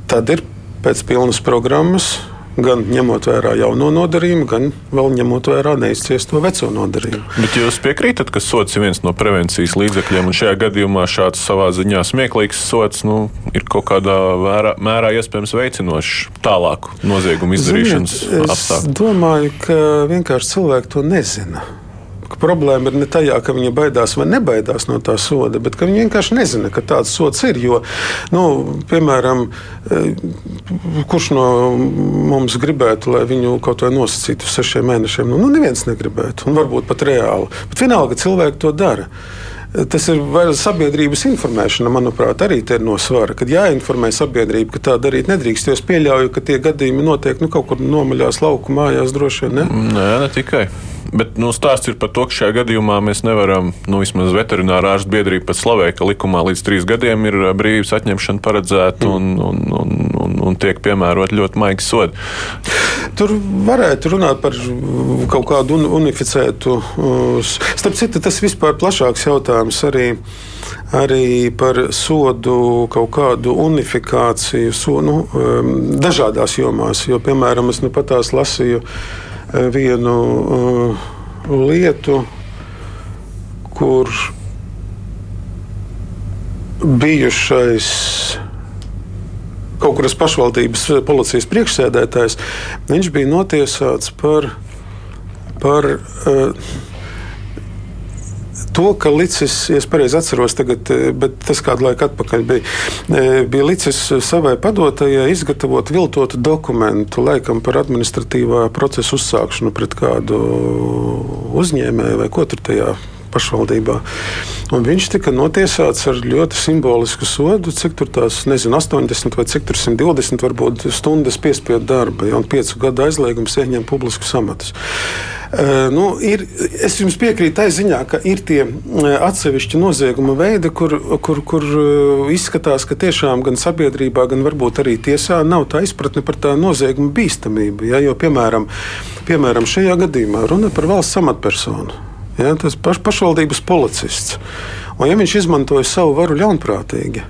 tad ir pēc pilnas programmas gan ņemot vērā jauno nodarījumu, gan vēl ņemot vērā neizciesto veco nodarījumu. Bet jūs piekrītat, ka sots ir viens no prevencijas līdzekļiem, un šajā gadījumā šāds savā ziņā smieklīgs sots nu, ir kaut kādā vērā, mērā iespējams veicinošs tālāku noziegumu izdarīšanas apstākļus? Es domāju, ka vienkārši cilvēki to nezina ka problēma ir ne tajā, ka viņi baidās vai nebaidās no tā soda, bet ka viņi vienkārši nezina, ka tāds sods ir. Jo, nu, piemēram, eh, kurš no mums gribētu, lai viņu kaut vai nosacītu uz sešiem mēnešiem? Nu, nu, neviens negribētu, un varbūt pat reāli. Bet vienalga cilvēki to dara. Tas ir sabiedrības informēšana, manuprāt, arī ir no svara. Kad jāinformē sabiedrība, ka tā darīt nedrīkst, jo es pieļauju, ka tie gadījumi notiek nu, kaut kur nomaļās lauku mājās droši vien. Ne? Nē, ne tikai. Bet nu, stāsts ir par to, ka šajā gadījumā mēs nevaram, nu, vismaz veterinārā ārstu biedrība pat slavē, ka likumā līdz trīs gadiem ir brīvības atņemšana paredzēta un, un, un, un, un tiek piemērot ļoti maigi sodi. Tur varētu runāt par kaut kādu un, unificētu. Starp citu, tas vispār plašāks jautājums arī arī par sodu kaut kādu unifikāciju so, nu, dažādās jomās. Jo, piemēram, es nu pat tās lasīju vienu uh, lietu, kur bijušais kaut kuras pašvaldības policijas priekšsēdētājs, viņš bija notiesāts par, par uh, to, ka Licis, ja es pareizi atceros, tagad, eh, bet tas kādu laiku atpakaļ bija, eh, bija Licis savai padotajai izgatavot viltotu dokumentu, laikam par administratīvā procesa uzsākšanu pret kādu uzņēmēju vai ko tur tajā pašvaldībā. Un viņš tika notiesāts ar ļoti simbolisku sodu, cik tur tās, nezinu, 80 vai cik tur 120 varbūt stundas piespiedu darba, ja, un 5 gadu aizliegums ieņemt publiskus amatus. Uh, nu, ir, es jums piekrītu tā ziņā, ka ir tie atsevišķi nozieguma veidi, kur, kur, kur izskatās, ka tiešām gan sabiedrībā, gan varbūt arī tiesā nav tā izpratne par tā nozieguma bīstamību. Ja, jo, piemēram, piemēram, šajā gadījumā runa par valsts amatpersonu. Ja, tas paš, pašvaldības policists. Un, ja viņš izmantoja savu varu ļaunprātīgi,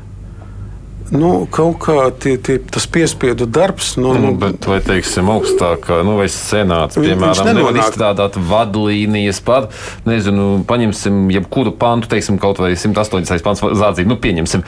nu, kaut kā tie, tie, tas piespiedu darbs. Nu, nu, bet, vai teiksim, augstākā nu, vai senāts, piemēram, nevar izstrādāt vadlīnijas par, nezinu, paņemsim jebkuru pantu, teiksim, kaut vai 180. pants zādzīt, nu, pieņemsim,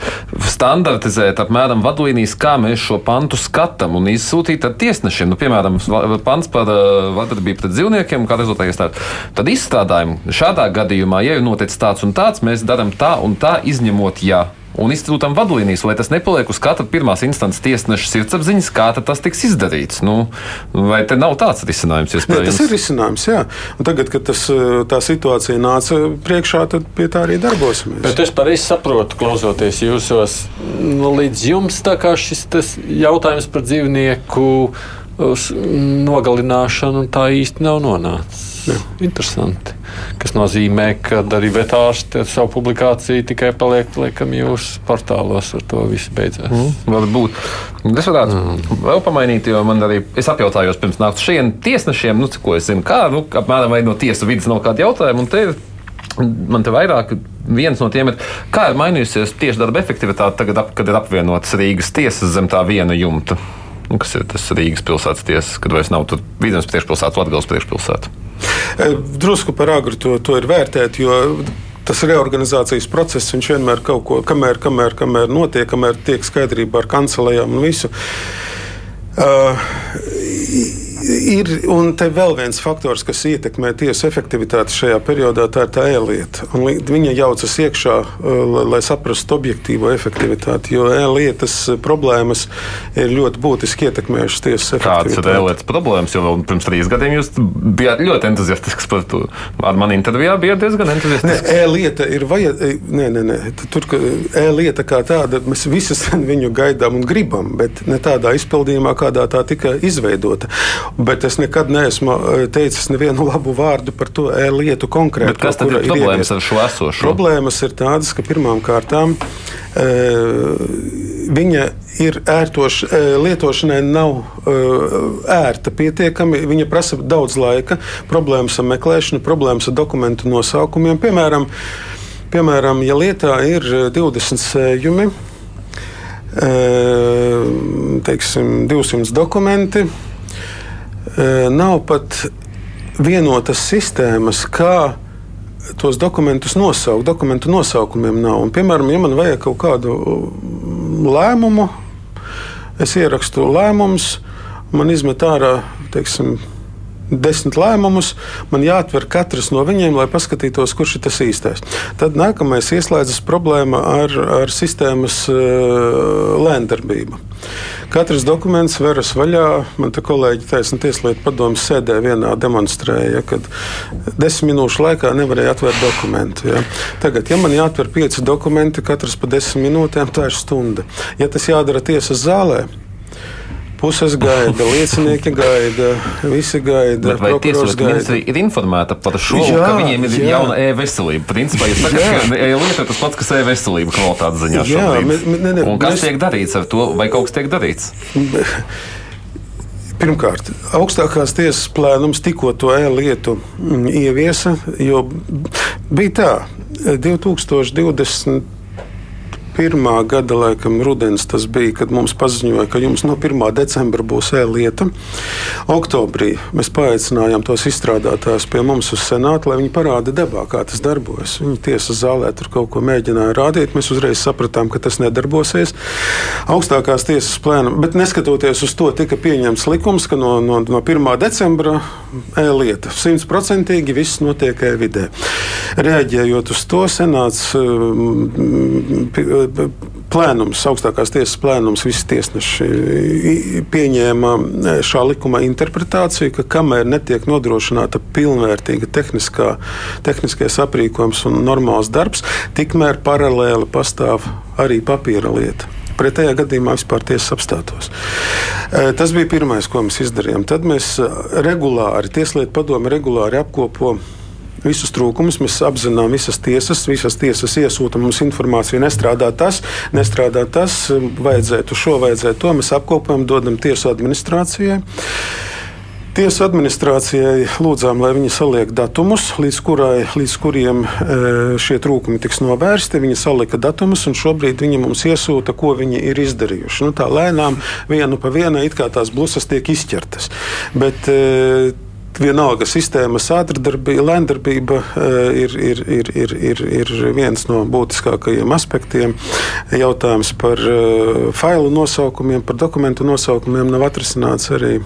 standartizēt apmēram vadlīnijas, kā mēs šo pantu skatām un izsūtīt ar tiesnešiem. Nu, piemēram, pants par uh, vardarbību pret dzīvniekiem, kā rezultātā iestādā. Tad izstrādājam šādā gadījumā, ja ir noticis tāds un tāds, mēs darām tā un tā, izņemot, ja un izsūtām vadlīnijas, lai tas nepaliek uz katra pirmās instances tiesneša sirdsapziņas, kā tas tiks izdarīts. Nu, vai te nav tāds risinājums? Jā, tas ir risinājums, jā. Un tagad, kad tas, tā situācija nāca priekšā, tad pie tā arī darbosimies. Bet es pareizi saprotu, klausoties jūsos, nu, līdz jums šis jautājums par dzīvnieku nogalināšanu tā īsti nav nonācis. Jā. Interesanti. Tas nozīmē, ka arī vetārsti ar savu publikāciju tikai paliek liekam jūsu portālos, ar to viss beidzās. Mm, varbūt. Es varētu mm. vēl pamainīt, jo man arī es apjautājos pirms nāktu šiem tiesnešiem, nu, ko es zinu, kā, nu, apmēram vai no tiesu vidas nav kādi jautājumi. Man te vairāk viens no tiem ir, kā ir mainījusies tieši darba efektivitāte tagad, ap, kad ir apvienotas Rīgas tiesas zem tā viena jumta. Nu, kas ir tas Rīgas pilsētas tiesas, kad vairs nav vidzemes priekšpilsēta, Latvijas priekšpilsēta? E, drusku par agru to, to ir vērtēt, jo tas reorganizācijas process vienmēr kaut ko, kamēr, kamēr, kamēr notiek, kamēr tiek skaidrība ar kancelējām un visu. Uh, ir vēl viens faktors, kas ietekmē tiesu efektivitāti šajā periodā, tā ir tā e-lieta. Viņa jaucas iekšā, uh, lai saprastu objektīvo efektivitāti, jo e-lietas problēmas ir ļoti būtiski ietekmējušas tiesas efektivitāti. Kādas ir e-lietas problēmas? Jo pirms trīs gadiem jūs bijāt ļoti entuziastisks par to. Ar mani intervijā bija diezgan entuziastisks. E-lieta ir vajadzīga. Nē, nē, nē. Tur e-lieta kā tāda, mēs visi viņu gaidām un gribam, bet ne tādā izpildījumā, kādā tā tika izveidota. Bet es nekad neesmu eh, teicis nevienu labu vārdu par to lietu konkrēti. Kas tad ir problēmas ir ar šo esošo? Problēmas ir tādas, ka pirmām kārtām e, viņa ir ērtoš, e, lietošanai nav e, ērta pietiekami. Viņa prasa daudz laika, problēmas ar meklēšanu, problēmas ar dokumentu nosaukumiem. Piemēram, piemēram ja lietā ir 20 sējumi, teiksim, 200 dokumenti. Nav pat vienotas sistēmas, kā tos dokumentus nosaukt. Dokumentu nosaukumiem nav. Un, piemēram, ja man vajag kaut kādu lēmumu, es ierakstu lēmumus, man izmet ārā teiksim, desmit lēmumus, man jāatver katrs no viņiem, lai paskatītos, kurš ir tas īstais. Tad nākamais ieslēdzas problēma ar, ar sistēmas uh, lēndarbību. Katrs dokuments veras vaļā. Man te kolēģi taisnība tieslietu padomus sēdē vienā demonstrēja, kad desmit minūšu laikā nevarēja atvērt dokumentu. Ja. Tagad, ja man jāatver pieci dokumenti, katrs pa desmit minūtēm, tā ir stunda. Ja tas jādara tiesas zālē, Puses gaida, liecinieki gaida, visi gaida. Bet vai tieslietu ministrija ir informēta par šo, jā, ka viņiem ir jā. jauna e-veselība? Principā, ja saka, ka e-lieta ir tas pats, kas e-veselība kvalitātes ziņā jā, šobrīd. Ne, ne, Un kas mēs... tiek darīts ar to, vai kaut kas tiek darīts? Pirmkārt, augstākās tiesas plēnums tikko to e-lietu ieviesa, jo bija tā, 2020 pirmā gada, laikam, rudens tas bija, kad mums paziņoja, ka jums no 1. decembra būs e-lieta. Oktobrī mēs paaicinājām tos izstrādātājus pie mums uz senātu, lai viņi parāda debā, kā tas darbojas. Viņi tiesas zālē tur kaut ko mēģināja rādīt. Mēs uzreiz sapratām, ka tas nedarbosies. Augstākās tiesas plēna, bet neskatoties uz to, tika pieņemts likums, ka no, no, no 1. decembra e-lieta simtprocentīgi viss notiek e-vidē. Reaģējot uz to, senāts plēnums, augstākās tiesas plēnums, visi tiesneši pieņēma šā likuma interpretāciju, ka kamēr netiek nodrošināta pilnvērtīga tehniskā, tehniskais aprīkojums un normāls darbs, tikmēr paralēli pastāv arī papīra lieta. Pretējā gadījumā vispār tiesas apstātos. Tas bija pirmais, ko mēs izdarījām. Tad mēs regulāri, Tieslietu padome regulāri apkopo visus trūkumus. Mēs apzinām visas tiesas, visas tiesas iesūta mums informāciju. Nestrādā tas, nestrādā tas, vajadzētu šo, vajadzētu to. Mēs apkopojam, dodam tiesu administrācijai. Tiesu administrācijai lūdzām, lai viņi saliek datumus, līdz, kurai, līdz kuriem e, šie trūkumi tiks novērsti. Viņi salika datumus, un šobrīd viņi mums iesūta, ko viņi ir izdarījuši. Nu, tā lēnām, vienu pa vienai, it kā tās blusas tiek izķertas. Bet, e, vienalga sistēmas ātrdarbība, lēndarbība ir, ir, ir, ir, ir, ir viens no būtiskākajiem aspektiem. Jautājums par failu nosaukumiem, par dokumentu nosaukumiem nav atrisināts arī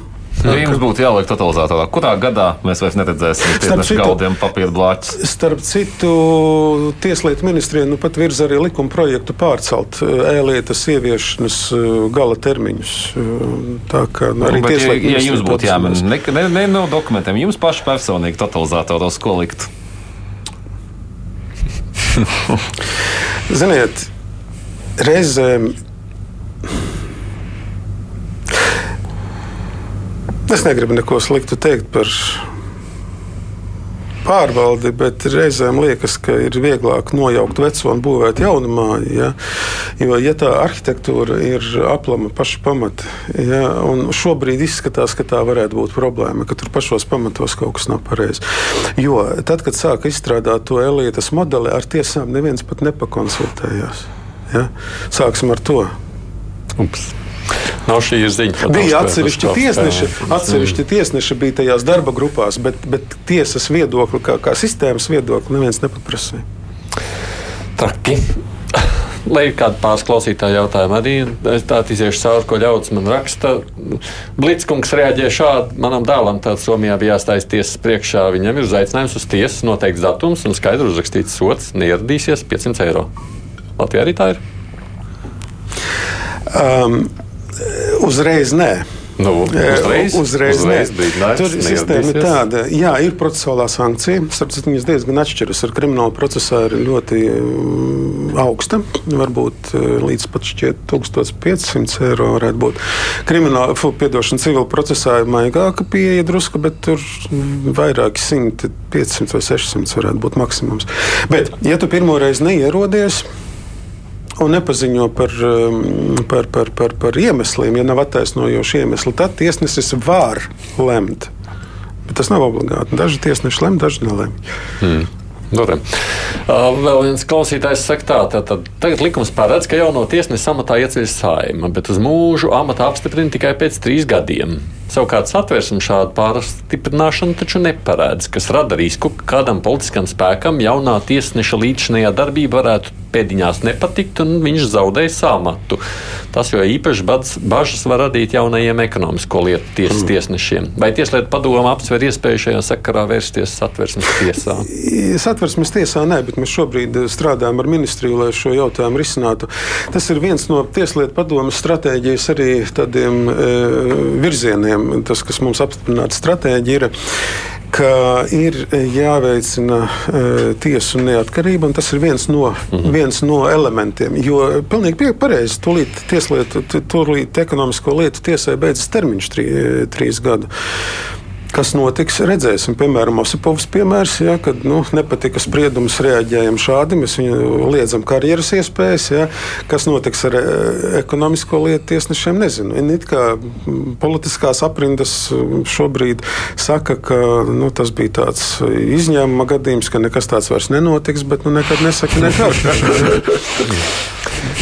Ja jums būtu jāliek totalizatorā, kurā gadā mēs vairs neredzēsim tieši gaudiem papīra blāķus? Starp citu, Tieslietu ministrija nu pat virza arī likuma projektu pārcelt ēlietas ieviešanas gala termiņus. Tā kā nu, arī Bet, ja, ja jums būtu jāmin, ne, ne, ne no dokumentiem, jums paši personīgi totalizatoros, ko likt? Ziniet, reizēm Es negribu neko sliktu teikt par pārvaldi, bet reizēm liekas, ka ir vieglāk nojaukt veco un būvēt jaunu māju. Ja? Jo, ja tā arhitektūra ir aplama paša pamata, ja? un šobrīd izskatās, ka tā varētu būt problēma, ka tur pašos pamatos kaut kas nav pareizi. Jo tad, kad sāka izstrādāt to elītas modeli, ar tiesām neviens pat nepakonsultējās. Ja? Sāksim ar to. Ups. Nav šī ziņa. Bija atsevišķi tiesneši, atsevišķi tiesneši bija tajās darba grupās, bet, bet tiesas viedokli, kā, kā sistēmas viedokli, neviens nepaprasīja. Traki. Lai ir kāda pāris klausītāja jautājuma, arī es tādu iziešu cauri, ko ļauts man raksta. Blitskungs reaģēja šādi. Manam dēlam tāds Somijā bija jāstājas tiesas priekšā. Viņam ir uzaicinājums uz tiesas, noteikts datums un skaidri uzrakstīts sots, neieradīsies 500 eiro. Latvijā arī tā ir. Um, Uzreiz nē. Nu, uzreiz, uzreiz, uzreiz Tur sistēma ir tāda, jā, ir procesuālā sankcija. Sapratu, viņas diezgan atšķiras. Ar kriminālu procesā ir ļoti augsta. Varbūt līdz pat šķiet 1500 eiro varētu būt. Krimināla, piedošana civil procesā ir maigāka pieeja drusku, bet tur vairāki simti, 500 vai 600 varētu būt maksimums. Bet, ja tu pirmo reizi neierodies, un nepaziņo par, um, par, par, par, par iemesliem, ja nav attaisnojoši iemesli, tad tiesnesis var lemt. Bet tas nav obligāti. Daži tiesneši lem, daži nelem. Hmm. Durem. Uh, vēl viens klausītājs saka, tā, tā, tā, tagad likums paredz, ka jauno tiesnesi amatā ieceļ saima, bet uz mūžu amatā apstiprina tikai pēc trīs gadiem. Savukārt satversme šādu pārstiprināšanu taču neparedz, kas rada risku, ka kādam politiskam spēkam jaunā tiesneša līdzinājā darbība varētu pēdiņās nepatikt, un viņš zaudēja samatu. Tas jo īpaši bažas var radīt jaunajiem ekonomisko lietu tiesas mm. tiesnešiem. Vai Tieslietu padoma apsver iespēju šajā sakarā vērsties satversmes tiesā? Satversmes tiesā nē, bet mēs šobrīd strādājam ar ministriju, lai šo jautājumu risinātu. Tas ir viens no Tieslietu padomas stratēģijas arī tādiem e, virzieniem. Tas, kas mums apstiprināta stratēģija, ir ka ir jāveicina uh, tiesu neatkarība, un tas ir viens no, -hmm. viens no elementiem. Jo pilnīgi pareizi, tūlīt tieslietu, tūlīt ekonomisko lietu tiesai beidzas termiņš trī, trīs gadu. Kas notiks, redzēsim. Piemēram, Osipovs piemērs, ja, kad nu, nepatika spriedums, reaģējam šādi, mēs viņu liedzam karjeras iespējas. Ja. Kas notiks ar e, ekonomisko lietu tiesnešiem, nezinu. It kā politiskās aprindas šobrīd saka, ka nu, tas bija tāds izņēmuma gadījums, ka nekas tāds vairs nenotiks, bet nu, nekad nesaka nekad.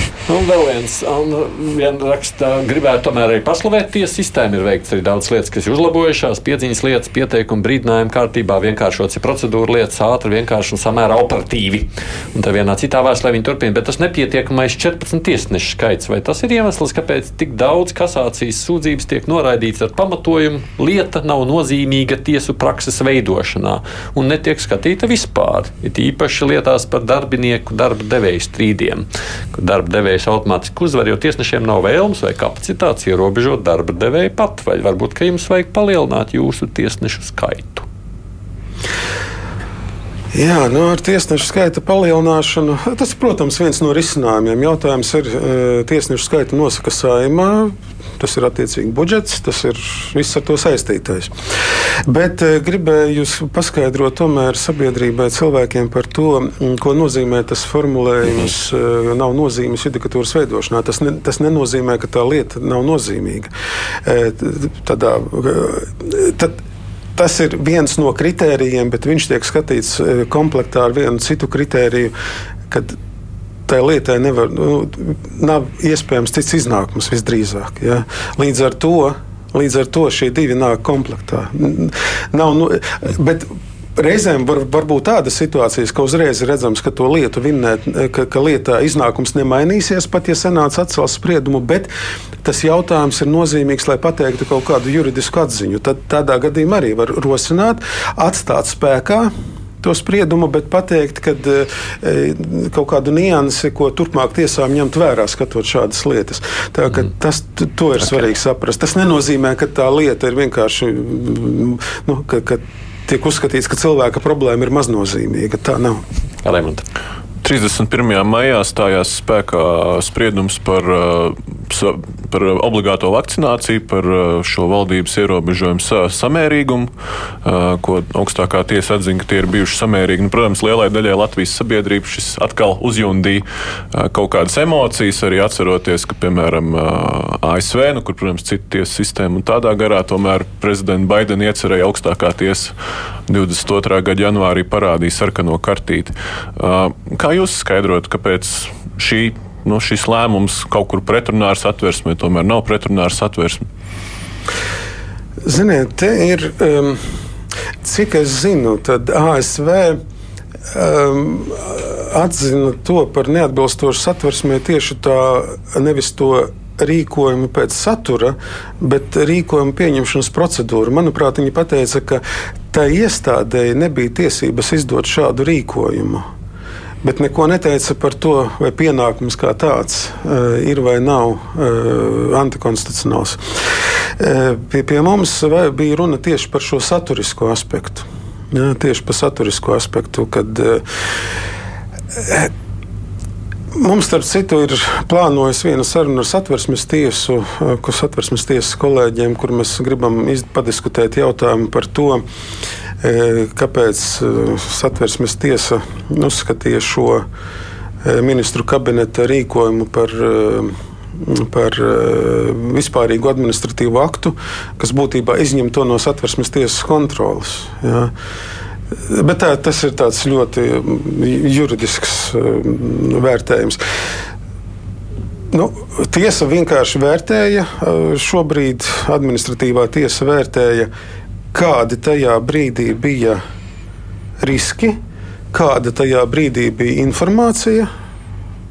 Un vēl viens, un vien raksta, gribētu tomēr arī paslavēt tiesu sistēmu. Ir veikts arī daudz lietas, kas ir uzlabojušās, piedziņas lietas, pieteikumi, brīdinājumi kārtībā, vienkāršots ir procedūra lietas, ātri, vienkārši un samērā operatīvi. Un tā vienā citā vēstulē viņi turpina, bet tas nepietiekamais 14 tiesnešu skaits. Vai tas ir iemesls, kāpēc tik daudz kasācijas sūdzības tiek noraidīts ar pamatojumu, lieta nav nozīmīga tiesu prakses veidošanā un netiek skatīta vispār? It īpaši lietās par darbinieku darba devēju strīdiem, kur darba devēja devējs automātiski uzvar, jo tiesnešiem nav vēlmes vai kapacitātes ierobežot darba devēju pat, vai varbūt, ka jums vajag palielināt jūsu tiesnešu skaitu. Jā, nu, ar tiesnešu skaita palielināšanu. Tas, protams, viens no risinājumiem. Jautājums ir, tiesnešu skaitu nosaka saimā. Tas ir attiecīgi budžets, tas ir viss ar to saistītais. Bet gribēju jūs paskaidrot tomēr sabiedrībai, cilvēkiem par to, ko nozīmē tas formulējums, nav nozīmes judikatūras veidošanā. Tas, ne, tas nenozīmē, ka tā lieta nav nozīmīga. Tādā, tad, Tas ir viens no kritērijiem, bet viņš tiek skatīts komplektā ar vienu citu kritēriju, kad tai lietai nevar, nu, nav iespējams cits iznākums visdrīzāk. Ja? Līdz ar to. Līdz ar to šie divi nāk komplektā. Nav, nu, bet Reizēm var, var būt tādas situācijas, ka uzreiz redzams, ka to lietu vinnēt, ka, ka lietā iznākums nemainīsies, pat ja senāts atcels spriedumu, bet tas jautājums ir nozīmīgs, lai pateiktu kaut kādu juridisku atziņu. Tad tādā gadījumā arī var rosināt, atstāt spēkā to spriedumu, bet pateikt, ka e, kaut kādu niansi, ko turpmāk tiesām ņemt vērā, skatot šādas lietas. Tā, mm. Tas to ir okay. svarīgi saprast. Tas nenozīmē, ka tā lieta ir vienkārši. Nu, ka, ka tiek uzskatīts, ka cilvēka problēma ir maznozīmīga. Tā nav. Elementa. 31. maijā stājās spēkā spriedums par, uh, par obligāto vakcināciju, par uh, šo valdības ierobežojumu samērīgumu, uh, ko augstākā tiesa atzina, ka tie ir bijuši samērīgi. Nu, protams, lielai daļai Latvijas sabiedrības šis atkal uzjundīja kaut kādas emocijas, arī atceroties, ka, piemēram, ASV, nu, kur, protams, cita tiesa sistēma un tādā garā, tomēr prezidenta Baidena iecerēja augstākā tiesa 22. gada janvārī parādīja sarkano kartīti. Kā jūs skaidrot, kāpēc šī, nu, šis lēmums kaut kur pretrunā ar satversmi, tomēr nav pretrunā ar satversmi? Ziniet, te ir, um, cik es zinu, tad ASV um, atzina to par neatbilstošu satversmē tieši tā, nevis to rīkojumu pēc satura, bet rīkojumu pieņemšanas procedūru. Manuprāt, viņi teica, ka tai iestādēji nebija tiesības izdot šādu rīkojumu bet neko neteica par to, vai pienākums kā tāds uh, ir vai nav uh, antikonstitucionāls. Uh, pie, pie mums bija runa tieši par šo saturisko aspektu. Jā, tieši par saturisko aspektu, kad uh, Mums, starp citu, ir plānojis viena saruna ar satversmes tiesu, ko satversmes tiesas kolēģiem, kur mēs gribam padiskutēt jautājumu par to, E, kāpēc e, satversmes tiesa uzskatīja šo e, ministru kabineta rīkojumu par par vispārīgu administratīvu aktu, kas būtībā izņem to no satversmes tiesas kontrolas. Ja. Bet tā, tas ir ļoti juridisks vērtējums. Nu, tiesa vienkārši vērtēja, šobrīd administratīvā tiesa vērtēja kādi tajā brīdī bija riski, kāda tajā brīdī bija informācija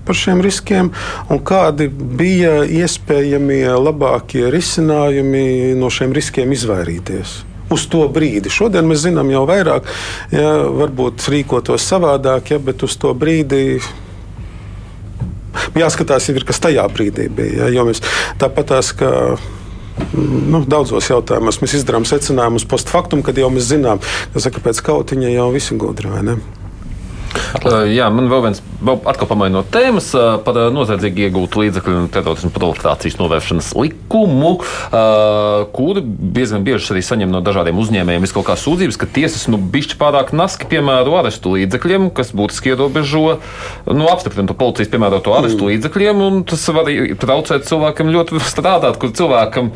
par šiem riskiem un kādi bija iespējamie labākie risinājumi no šiem riskiem izvairīties. Uz to brīdi. Šodien mēs zinām jau vairāk, ja, varbūt rīkotos savādāk, ja, bet uz to brīdi jāskatās, ir, kas tajā brīdī bija. Ja, jo mēs tāpat tās, ka nu, daudzos jautājumos mēs izdarām secinājumus post factum, kad jau mēs zinām, ka saka, pēc kautiņa jau visi gudri. Uh, jā, man vēl viens, vēl atkal pamainot tēmas uh, par uh, noziedzīgi iegūtu līdzekļu un terorismu proliferācijas novēršanas likumu, kuri vien bieži arī saņem no dažādiem uzņēmējiem kaut kādas sūdzības, ka tiesas nu bišķi pārāk naski piemēro arestu līdzekļiem, kas būtiski ierobežo, nu, apstiprina to policijas piemēroto arestu mm. līdzekļiem, un tas var traucēt cilvēkam ļoti strādāt, kur cilvēkam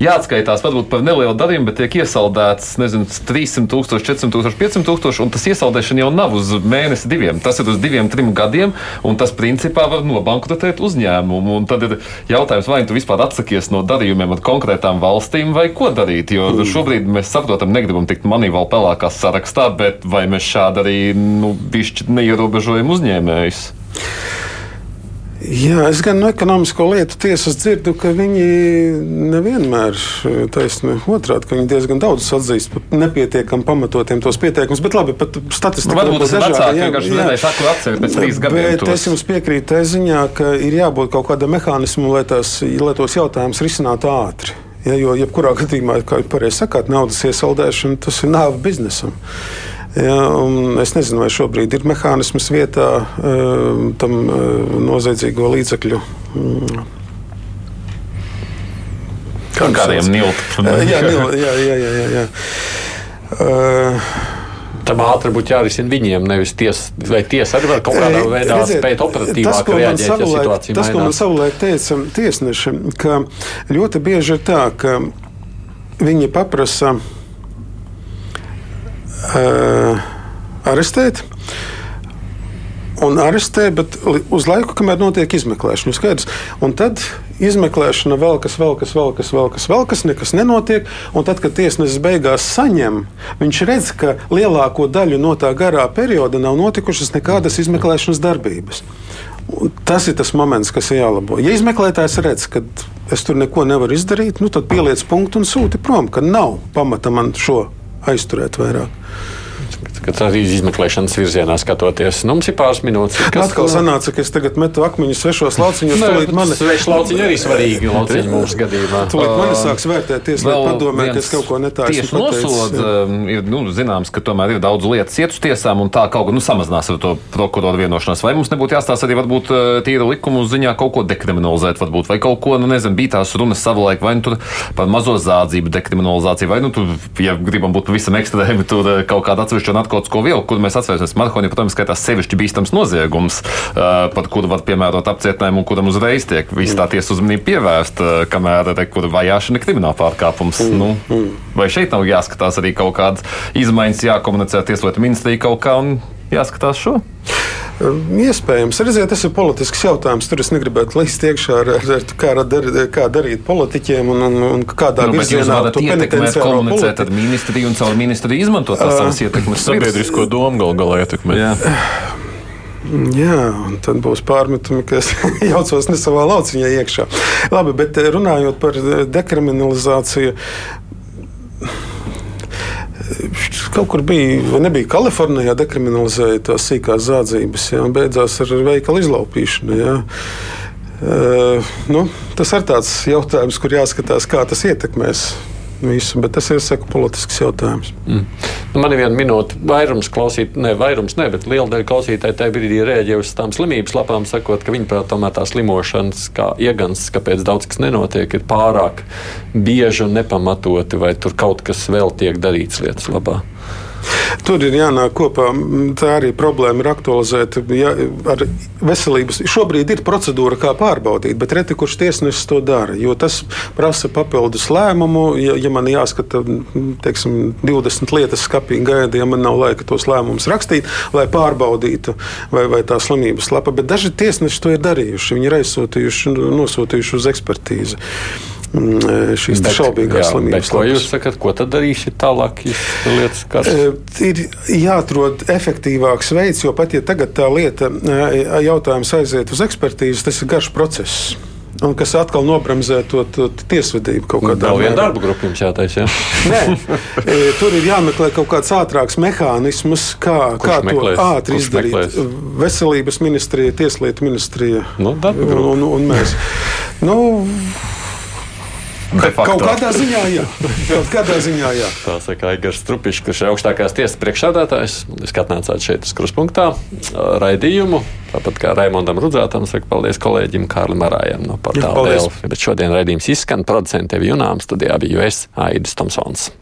jāatskaitās varbūt par nelielu darījumu, bet tiek iesaldēts, nezinu, 300 tūkstoši, 400 tūkstoši, 500 tūkstoši, un tas iesaldēšana jau nav uz mēnesi diviem. Tas ir uz diviem, trim gadiem, un tas principā var nobankrotēt uzņēmumu. Un tad ir jautājums, vai tu vispār atsakies no darījumiem ar konkrētām valstīm, vai ko darīt. Jo mm. šobrīd mēs saprotam, negribam tikt manīvāli pelēkā sarakstā, bet vai mēs šādi arī nu, neierobežojam uzņēmējus? Jā, es gan no ekonomisko lietu tiesas dzirdu, ka viņi nevienmēr taisni otrādi, ka viņi diezgan daudz atzīst par nepietiekami pamatotiem tos pieteikumus. Bet labi, pat statistika nu, varbūt ir dažāda. Jā, jā, jā. Saku atsevi pēc trīs gadiem. Bet tos. es jums piekrītu tajā ziņā, ka ir jābūt kaut kādam mehānismam, lai, tās, lai tos jautājumus risinātu ātri. Ja, jo, jebkurā gadījumā, kā jūs pareizi sakāt, naudas iesaldēšana tas ir nāve biznesam. Ja, es nezinu, vai šobrīd ir mehānisms vietā uh, tam uh, noziedzīgo līdzekļu. Mm. Kādiem nilpiem? jā, nil, jā, jā, jā, jā, jā. Uh, Tam ātri būtu jārisina viņiem, nevis tiesa. Vai tiesa arī var kaut kādā veidā Redziet, spēt operatīvāk tas, reaģēt, savulaik, ja situācija tas, mainās? Tas, ko man savulaik teica tiesneši, ka ļoti bieži ir tā, ka viņi paprasa uh, arestēt. Un arestē, bet uz laiku, kamēr notiek izmeklēšana. Skaidrs. Un tad izmeklēšana vēl kas, vēl kas, vēl kas, vēl kas, vēl kas, nekas nenotiek. Un tad, kad tiesnesis beigās saņem, viņš redz, ka lielāko daļu no tā garā perioda nav notikušas nekādas izmeklēšanas darbības. Tas ir tas moments, kas ir jālabo. Ja izmeklētājs redz, ka es tur neko nevaru izdarīt, nu, tad pieliec punktu un sūti prom, ka nav pamata man šo aizturēt vairāk ka tā ir izmeklēšanas virzienā skatoties. Nu, mums ir pāris minūtes. Kas atkal sanāca, ka es tagad metu akmeņus svešos lauciņos. Tūlīt mani... Sveši lauciņi arī svarīgi lauciņi mūsu gadījumā. Tūlīt mani sāks vērtēt tieslietu padomē, ka es kaut ko netāju. Tieši nosod, um, ir nu, zināms, ka tomēr ir daudz lietas iet uz tiesām un tā kaut ko nu, samazinās ar to prokuroru vienošanos. Vai mums nebūtu jāstāsta arī varbūt uh, tīra likumu ziņā kaut ko dekriminalizēt, varbūt, vai kaut ko, nu nezinu, bija tās runas savulaik, vai nu tur par mazo zādzību dekriminalizāciju, vai nu tur, ja gribam būt pavisam ekstrēmi, tur uh, kaut kāda atsevišķa narkotiku vielu, kur mēs atcerēsimies, marhonija, protams, ka tas sevišķi bīstams noziegums, par kuru var piemērot apcietinājumu un kuram uzreiz tiek visa tā tiesa uzmanība pievērsta, kamēr kur vajāšana ir krimināla pārkāpums. Mm. Nu, mm. vai šeit nav jāskatās arī kaut kādas izmaiņas, jākomunicē tieslietu ministrija kaut kā un jāskatās šo? Iespējams, redziet, tas ir politisks jautājums. Tur es negribētu līst iekšā ar, ar, ar kā, dar, kā darīt politiķiem un, un, un kādā nu, virzienā to penitenciālo komunicēt ar ministriju un caur ministriju izmantot tās savas ietekmes. Sabiedrisko domu gal galā ietekmē. Jā. Jā, un tad būs pārmetumi, ka es jaucos ne savā lauciņā iekšā. Labi, bet runājot par dekriminalizāciju, kaut kur bija, vai nebija Kalifornijā, dekriminalizēja tās sīkās zādzības, jā, un beidzās ar veikalu izlaupīšanu. Jā. Uh, nu, tas ir tāds jautājums, kur jāskatās, kā tas ietekmēs visu, bet tas ir saku, politisks jautājums. Mm. Nu, man ir viena minūte, vairums klausīt, ne vairums, ne, bet liela daļa klausītāju tajā brīdī rēģēja uz tām slimības lapām, sakot, ka viņi prāt, tomēr tā slimošanas, kā iegans, kāpēc daudz kas nenotiek, ir pārāk bieži un nepamatoti, vai tur kaut kas vēl tiek darīts lietas labā. Tur ir jānāk kopā. Tā arī problēma ir aktualizēta ja, ar veselības. Šobrīd ir procedūra, kā pārbaudīt, bet reti kurš tiesnesis to dara. Jo tas prasa papildus lēmumu. Ja, ja man jāskata teiksim, 20 lietas skapīgi gaida, ja man nav laika tos lēmumus rakstīt, lai pārbaudītu, vai, vai tā slimības lapa. Bet daži tiesneši to ir darījuši. Viņi ir aizsūtījuši, nosūtījuši uz ekspertīzi. Mm, e, šīs šaubīgās slimības. Ko jūs sakat, ko tad darīsiet tālāk? Lietas, kas... E, ir jāatrod efektīvāks veids, jo pat ja tagad tā lieta e, jautājums aiziet uz ekspertīzi, tas ir garš process. Un kas atkal nobremzē to, to tiesvedību kaut kādā veidā. Vēl viena darba grupa jums jātaisa. Ja? Nē, tur ir jāmeklē kaut kāds ātrāks mehānisms, kā, Kurš kā meklēs? to ātri Kurš izdarīt. Meklēs? Veselības ministrija, tieslietu ministrija nu, un, un mēs. Nu, Kaut kādā ziņā, jā. Kaut kādā ziņā, jā. Tā saka Aigars Strupišs, kurš ir augstākās tiesas priekšsādātājs. Es atnācāt šeit uz kruspunktā raidījumu. Tāpat kā Raimondam Rudzētam, saka paldies kolēģim Kārlim Arājam no portāla Dēlφi. Bet šodien raidījums izskan producentiem Junām studijā biju es, Aidis Tomsons.